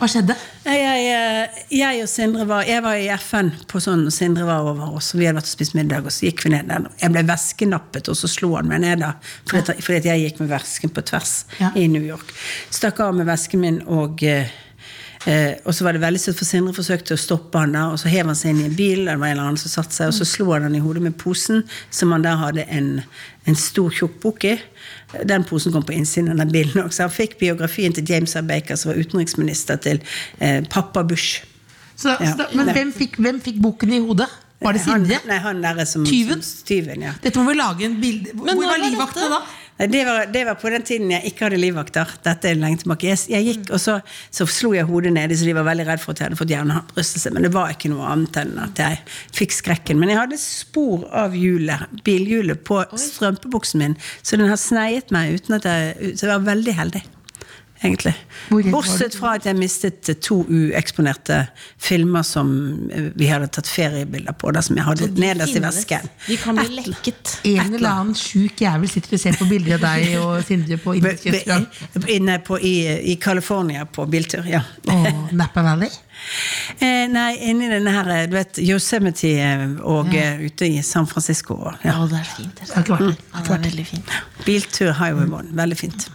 Hva skjedde? Jeg, jeg, jeg og Sindre var Jeg var i FN på sånn og Sindre var over oss. Vi hadde vært og spist middag, og så gikk vi ned der. Jeg ble veskenappet, og så slo han meg ned da. Fordi, ja. fordi jeg gikk med vesken på tvers Ja. i New York. Stakk av med vesken min, og eh, eh, og så var det veldig søtt, for Sindre forsøkte å stoppe han da, og så hev han seg inn i en bil, det var en eller annen som satt seg, og så slo han han i hodet med posen, som han der hadde en, en stor tjukk bok i. Den posen kom på innsiden av den bilen også. Han fikk biografien til James R. Baker, som var utenriksminister til eh, pappa Bush. Så, Ja. så da, men hvem fikk, hvem fikk boken i hodet? Var det han, Sindre? Nei, han der som Tyven? som- Tyven, ja. Dette må vi lage en bilde Hvor var livvaktene da? Det var, det var på den tiden jeg ikke hadde livvakter. Dette er lenge tilbake. Jeg, jeg gikk, og så, så slo jeg hodet nedi, så de var veldig redd for at jeg hadde fått hjernerystelse. Men det var ikke noe annet enn at jeg fikk skrekken. Men jeg hadde spor av hjulet, bilhjulet på strømpebuksen min, så den har sneiet meg uten at jeg Så jeg var veldig heldig. Egentlig. Bortsett fra at jeg mistet eh, to ueksponerte filmer som eh, vi hadde tatt feriebilder på, Da, som jeg hadde nederst i vesken. De kan bli lekket. En eller annen sjuk jævel sitter og ser på bilder av deg og Sindre på indisk. Inne på, i, i California på biltur, ja. Og Napa Valley. Eh, nei, inni denne her, eh, du vet, Yosemite og ja. ute i San Francisco. Ja. Å, det er fint. Det, er. det, er. Ja, det er veldig fint. Biltur Highway One. Veldig fint.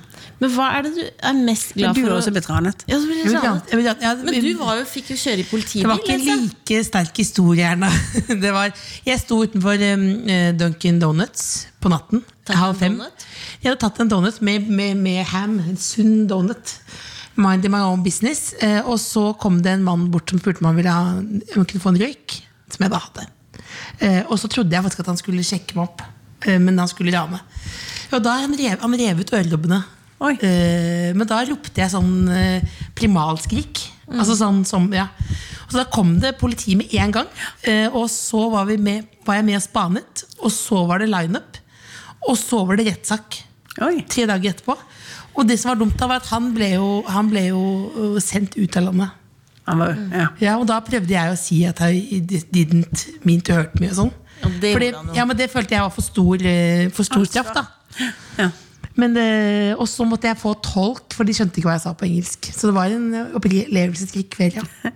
Men hva er det du er mest glad du for? har å- også blitt ranet. Ja, så blir Jeg det ranet. vil ja, Men du var jo, fikk jo kjøre i Det var ikke en liksom. like sterk historie her da. Det var, jeg sto utenfor um, eh, Dunkin' Donuts på natten. Halv fem. donut? Jeg hadde tatt en donut med, med, med ham. En sunn donut. Mind my own business. Eh, og så kom det en mann bort som spurte om han ville ha, om han kunne få en røyk. Som jeg da hadde. Eh, og så trodde jeg faktisk at han skulle sjekke meg opp. Eh, men han skulle rane. Og da han rev han rev ut ørelobbene. Eh, men da ropte jeg sånn uh, primalskrik. Altså sånn som, ja. Og så da kom det politi med en gang. Uh, og så var, vi med, var jeg med og spanet. Og så var det lineup. Og så var det rettssak. Tre dager etterpå. Og det som var dumt, da var at han ble jo, han ble jo uh, sendt ut av landet. Han var, ja. Ja, og da prøvde jeg å si at I didn't mean to hurt me og sånn. Ja, det Fordi, ja, men det følte jeg var for stor, for stor straff, da. Ja. Men, eh, og så måtte jeg få tolk, for de skjønte ikke hva jeg sa på engelsk. Så det var en opplevelsesrik kveld, ja.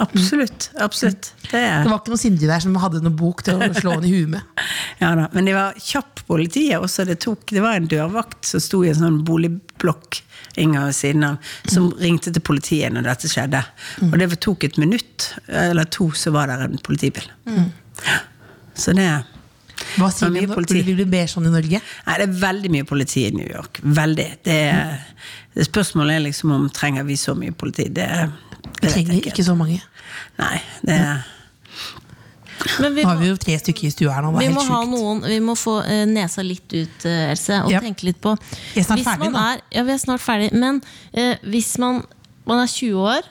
Absolutt. Absolutt. Det Det var ikke noen Sindre der som hadde noen bok til å slå henne i huet med. Ja da, men de var kjapp politiet også. Det, tok, det var en dørvakt som sto i en sånn boligblokk Inger ved siden av, som ringte til politiet når dette skjedde. Og det tok et minutt eller to, så var det en politibil. Så det Hva sier mye politi. Blir du mer sånn i Norge? Nei, det er veldig mye politi i New York. Veldig. Det, det Spørsmålet er liksom om trenger vi så mye politi. Det, Vi det trenger ikke. ikke så mange. Nei, det Men vi Nå har vi jo tre stykker i stua her nå. Det vi må ha noen Vi må få eh, nesa litt ut, eh, Else, og Ja. tenke litt på Vi er snart ferdig nå. er, Ja, vi er snart ferdig. Men eh, hvis man, man er 20 år,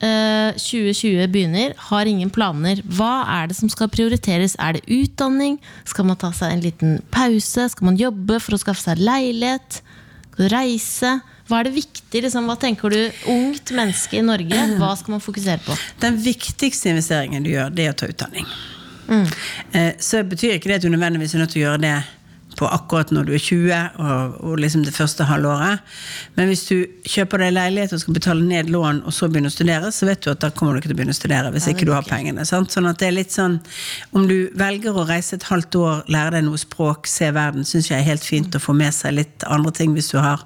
2020 begynner, har ingen planer, hva er det som skal prioriteres? Er det utdanning? Skal man ta seg en liten pause? Skal man jobbe for å skaffe seg leilighet? Skal du reise? Hva er det viktig? Liksom, hva tenker du, ungt menneske i Norge, hva skal man fokusere på? Den viktigste investeringen du gjør, det er å ta utdanning. Mm. Så betyr ikke det at du nødvendigvis er nødt til å gjøre det på akkurat når du er 20 og, og liksom det første halvåret. Men hvis du kjøper deg leilighet og skal betale ned lån og så begynne å studere, så vet du at da kommer du ikke til å begynne å studere hvis ikke du har pengene. Sant? Sånn at det er litt sånn Om du velger å reise et halvt år, lære deg noe språk, se verden, syns jeg er helt fint å få med seg litt andre ting hvis du har.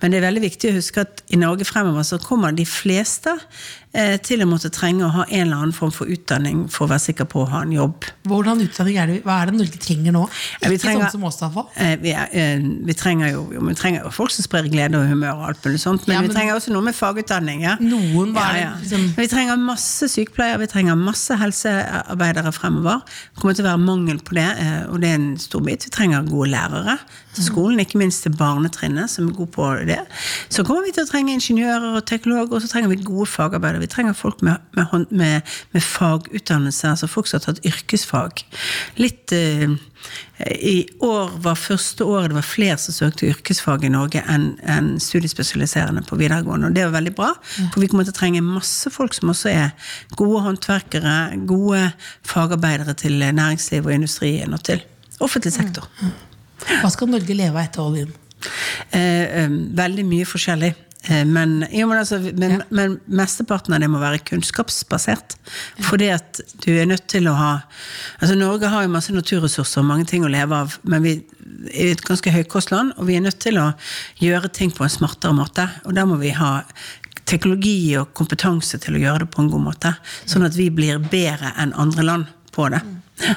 Men det er veldig viktig å huske at i Norge fremover så kommer de fleste til å måtte trenge å ha en eller annen form for utdanning for å være sikker på å ha en jobb. Hvordan utdanning er det? Hva er det Norge trenger nå? Ikke trenger- sånn som oss, iallfall. Eh, vi, eh, vi, trenger jo, vi trenger jo folk som sprer glede og humør og alt mulig sånt, men, Ja, men- vi trenger også noe med fagutdanning. Ja. Noen, er ja, liksom- Vi trenger masse sykepleiere, vi trenger masse helsearbeidere fremover. Det kommer til å være mangel på det, eh, og det er en stor bit. Vi trenger gode lærere til skolen, ikke minst til barnetrinnet, som er gode på det. Så kommer vi til å trenge ingeniører og teknologer, og så trenger vi gode fagarbeidere. Vi trenger folk med, med, med, med fagutdannelse, altså folk som har tatt yrkesfag. Litt eh, I år var første året det var flere som søkte yrkesfag i Norge enn en studiespesialiserende på videregående, og det var veldig bra. For vi kommer til å trenge masse folk som også er gode håndverkere, gode fagarbeidere til næringsliv og industrien og til offentlig sektor. Hva skal Norge leve av etter oljen? Eh, eh, veldig mye forskjellig. Eh, men, jo, men, altså, men, Ja. men mesteparten av det må være kunnskapsbasert. Fordi at du er nødt til å ha Altså Norge har jo masse naturressurser og mange ting å leve av, men vi er et ganske høykostland, og vi er nødt til å gjøre ting på en smartere måte. Og da må vi ha teknologi og kompetanse til å gjøre det på en god måte. Sånn at vi blir bedre enn andre land på det. Ja.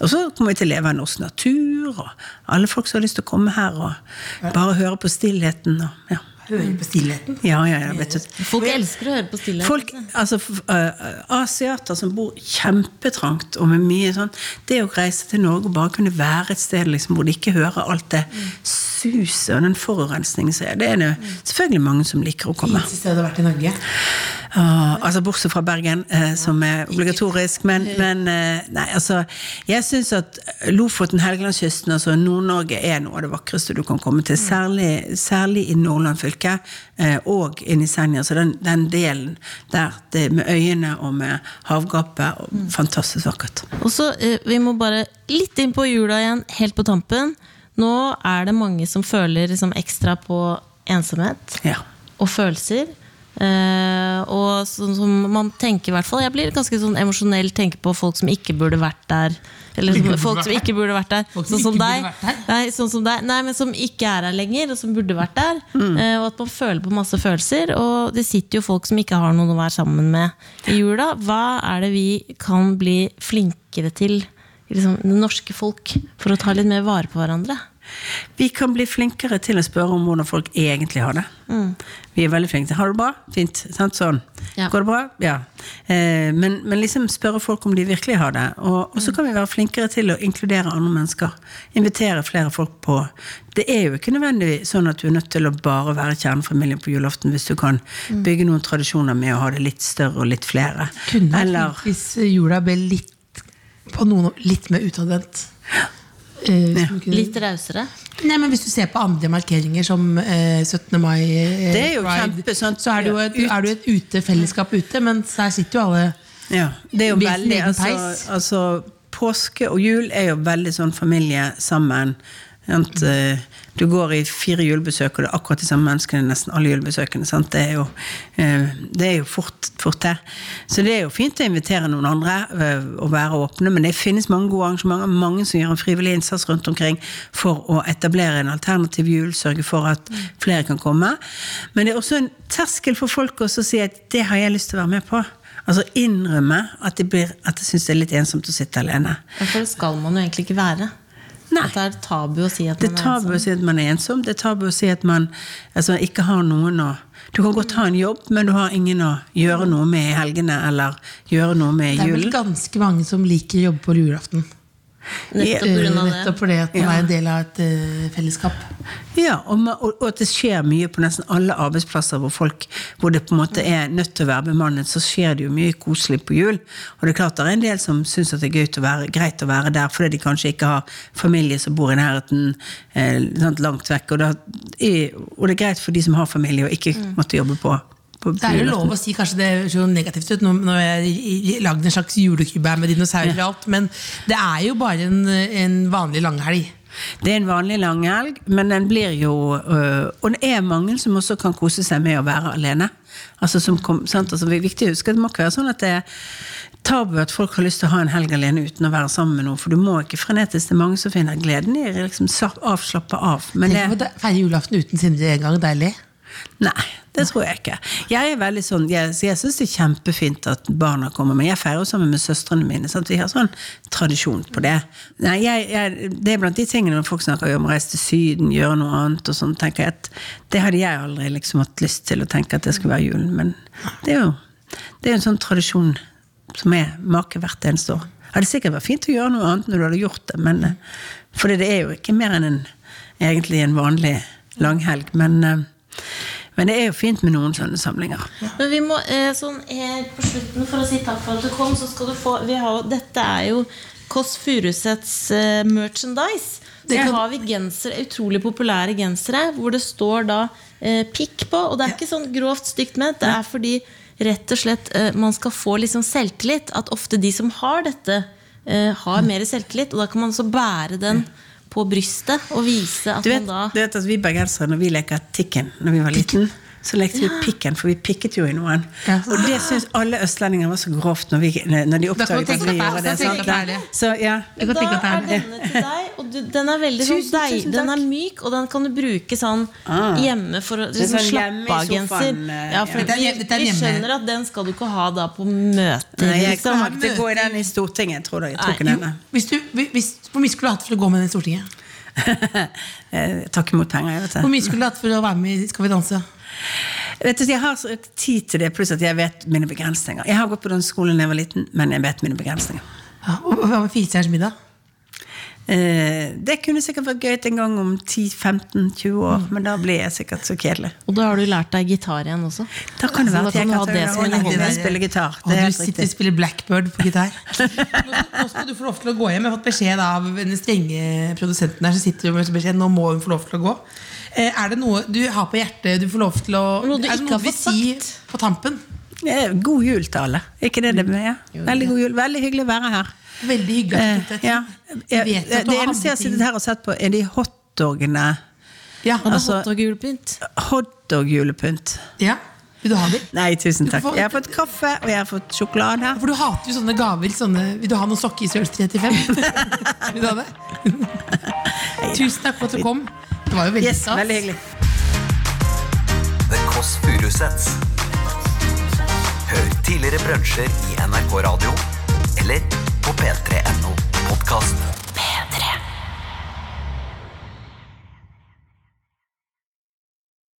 Og så kommer vi til å leve av norsk natur, og alle folk som har lyst til å komme her og bare høre på stillheten. Og, ja. Hører på stillheten. Ja, ja, ja, vet du. Folk elsker å høre på stillheten. Folk, altså Asiater som bor kjempetrangt og med mye sånn Det å reise til Norge og bare kunne være et sted liksom, hvor de ikke hører alt det suset og den forurensningen som er, det er det selvfølgelig mange som liker å komme. Fineste stedet du har vært i Norge. Ah, altså Bortsett fra Bergen, eh, som er obligatorisk. Men, men eh, nei, altså Jeg syns at Lofoten, Helgelandskysten, altså Nord-Norge er noe av det vakreste du kan komme til. Særlig, særlig i Nordland fylke eh, og inni i Senja. Så den, den delen der det, med øyene og med havgapet. Og, Fantastisk vakkert. Og så, eh, Vi må bare litt inn på jula igjen, helt på tampen. Nå er det mange som føler liksom ekstra på ensomhet Ja. og følelser. Eh, og sånn som man tenker i hvert fall Jeg blir ganske sånn emosjonell tenker på folk som ikke burde vært der. Eller som, folk som ikke burde vært der. Sånn som deg. Nei, sånn som deg. Nei, men som ikke er her lenger, og som burde vært der. Mm. Eh, og at man føler på masse følelser. Og det sitter jo folk som ikke har noen å være sammen med i jula. Hva er det vi kan bli flinkere til, liksom, det norske folk, for å ta litt mer vare på hverandre? Vi kan bli flinkere til å spørre om hvordan folk egentlig har det. Vi er veldig flinke til Har du det bra? Fint. Sant? Sånn. Ja. Går det bra? Ja. Eh, men, men liksom spørre folk om de virkelig har det. Og, og så kan vi være flinkere til å inkludere andre mennesker. Invitere flere folk på. Det er jo ikke nødvendig sånn at du er nødt til å bare være kjernefamilien på julaften hvis du kan bygge noen tradisjoner med å ha det litt større og litt flere. Kunne Eller hvis jula ble litt på noen litt mer utadvendt. Eh, ja. Litt rausere? Nei, men Hvis du ser på andre markeringer som uh, 17. mai, uh, Det er jo Pride, kjempe så er det jo et, er det et utefellesskap ute, men der sitter jo alle Ja, det er jo veldig altså, peis. altså, Påske og jul er jo veldig sånn familie sammen. Sant? Eh, Du går i fire julebesøk, og det er akkurat de samme menneskene nesten alle julebesøkene. Sant? Det er jo, eh, det er jo fort, fort her. Så det er jo fint å invitere noen andre eh, og være åpne, men det finnes mange gode arrangementer. Mange som gjør en frivillig innsats rundt omkring for å etablere en alternativ jul, sørge for at flere kan komme. Men det er også en terskel for folk også å si at det har jeg lyst til å være med på. Altså innrømme at de, blir, de syns det er litt ensomt å sitte alene. For det skal man jo egentlig ikke være. Nei. At det er tabu å si at Det man er er tabu å ensom. si at man er ensom. Det er tabu å si at man altså, ikke har noen å Du kan godt ha en jobb, men du har ingen å gjøre noe med i helgene eller gjøre noe med Det er vel ganske mange som liker å jobbe på julaften. Nettopp av det. Nettopp fordi at man Ja. er en del av et uh, fellesskap. Ja, og, og, og at det skjer mye på nesten alle arbeidsplasser hvor folk hvor det på en måte er nødt til å være bemannet, så skjer det jo mye koselig på jul. Og det er klart det er en del som syns det er å være, greit å være der, fordi de kanskje ikke har familie som bor i nærheten, eh, langt vekk. Og, da, og det er greit for de som har familie, og ikke måtte jobbe på Det er jo lov å si, kanskje det høres jo negativt ut, nå nå jeg i- en slags julekrybbe med dinosaurer og alt, men det er jo bare en, en vanlig langhelg. Det er en vanlig langhelg, men den blir jo øh, Og det er mange som også kan kose seg med å være alene. Altså som kom, sant? Altså, det er viktig å huske at det må ikke være sånn at det er tabu at folk har lyst til å ha en helg alene uten å være sammen med noen. For du må ikke frenetisk. Det er mange som finner gleden i å liksom avslappe av. Men det, å feire julaften uten Sindre en gang, deilig. Nei, det tror jeg ikke. Jeg er veldig sånn, jeg, jeg syns det er kjempefint at barna kommer, men jeg feirer sammen med søstrene mine. Sant? Vi har sånn tradisjon på det. Nei, jeg, jeg, det er blant de tingene når folk snakker om å reise til Syden, gjøre noe annet og sånn, tenker jeg at det hadde jeg aldri liksom hatt lyst til å tenke at det skulle være julen. Men det er jo det er en sånn tradisjon som er make hvert eneste år. Det hadde sikkert vært fint å gjøre noe annet når du hadde gjort det, men for det er jo ikke mer enn en, egentlig en vanlig langhelg. Men, eh, Men det er jo fint med noen sånne samlinger. Men vi må, eh, sånn helt på slutten, for å si takk for at du kom, så skal du få vi har, Dette er jo Kåss Furuseths eh, merchandise. Så kan- har vi gensere, utrolig populære gensere hvor det står da eh, pikk på. Og det er ikke sånn grovt stygt ment. Det er fordi rett og slett eh, man skal få liksom selvtillit. At ofte de som har dette, eh, har mer selvtillit. Og da kan man også bære den på brystet og vise at vet, man da du vet at vi bergensere, når vi leker Tikken når vi var liten, så lekte vi Pikken, for vi pikket jo i noen. Ja. Og det syns alle østlendinger var så grovt når, vi, når de Da kan oppdaget at vi gjorde det. Sant? Så ja. Da er denne til deg, og du, den er veldig sånn Tusen, deig, Den er myk, og den kan du bruke sånn Ah. hjemme for å liksom, sånn slappe av-genser. eh, Ja, for ja. Vi, vi skjønner at den skal du ikke ha da på møter. Nei, jeg liksom. kommer ikke til å gå i den i Stortinget, tror jeg. Jeg tror ikke denne. Hvis du, hvis, hvor mye skulle du hatt for å gå med den i Stortinget? Jeg tar ikke imot penger, jeg vet Hvor mye skulle du hatt for å være med i Skal vi danse? Vet du, jeg har så tid til det, pluss at jeg vet mine begrensninger. Jeg har gått på den skolen da jeg var liten, men jeg vet mine begrensninger. Ja, og Hva med Firestjerners middag? Eh, det kunne sikkert vært gøy en gang om 10-15-20 år, men da blir jeg sikkert så kjedelig. Og da har du lært deg gitar igjen også. Da kan det være at jeg kan det som en hobby. spille gitar. Og du sitter og spiller Blackbird på gitar. Nå skal du få lov til å gå hjem. Jeg har fått beskjed av den strenge produsenten her. som sitter med beskjed, nå må hun få lov til å gå. Eh, Er det noe du har på hjertet du får lov til å Noe du Er det ikke noe har du vil fått si sagt? på tampen? Eh, God jul til alle. Ikke det det med? Ja. Veldig god jul. Veldig hyggelig å være her. Veldig hyggelig Eh, ja. Jeg, Jeg vet det at du har eneste jeg har sittet her og sett på, er de hotdogene. Ja, Altså- hotdog-julepynt. Hotdog-julepynt. ja. Vil du ha dem? Nei, tusen takk. får- Jeg har fått kaffe, og jeg har fått sjokolade. For du hater jo sånne gaver. Sånne, vil du ha noen sokker i størrelse 35? vil du ha det? Tusen takk for at du kom. Det var jo veldig yes. Veldig hyggelig. The Kåss Furuseths. Hør tidligere brunsjer i NRK Radio eller på p3.no podkast.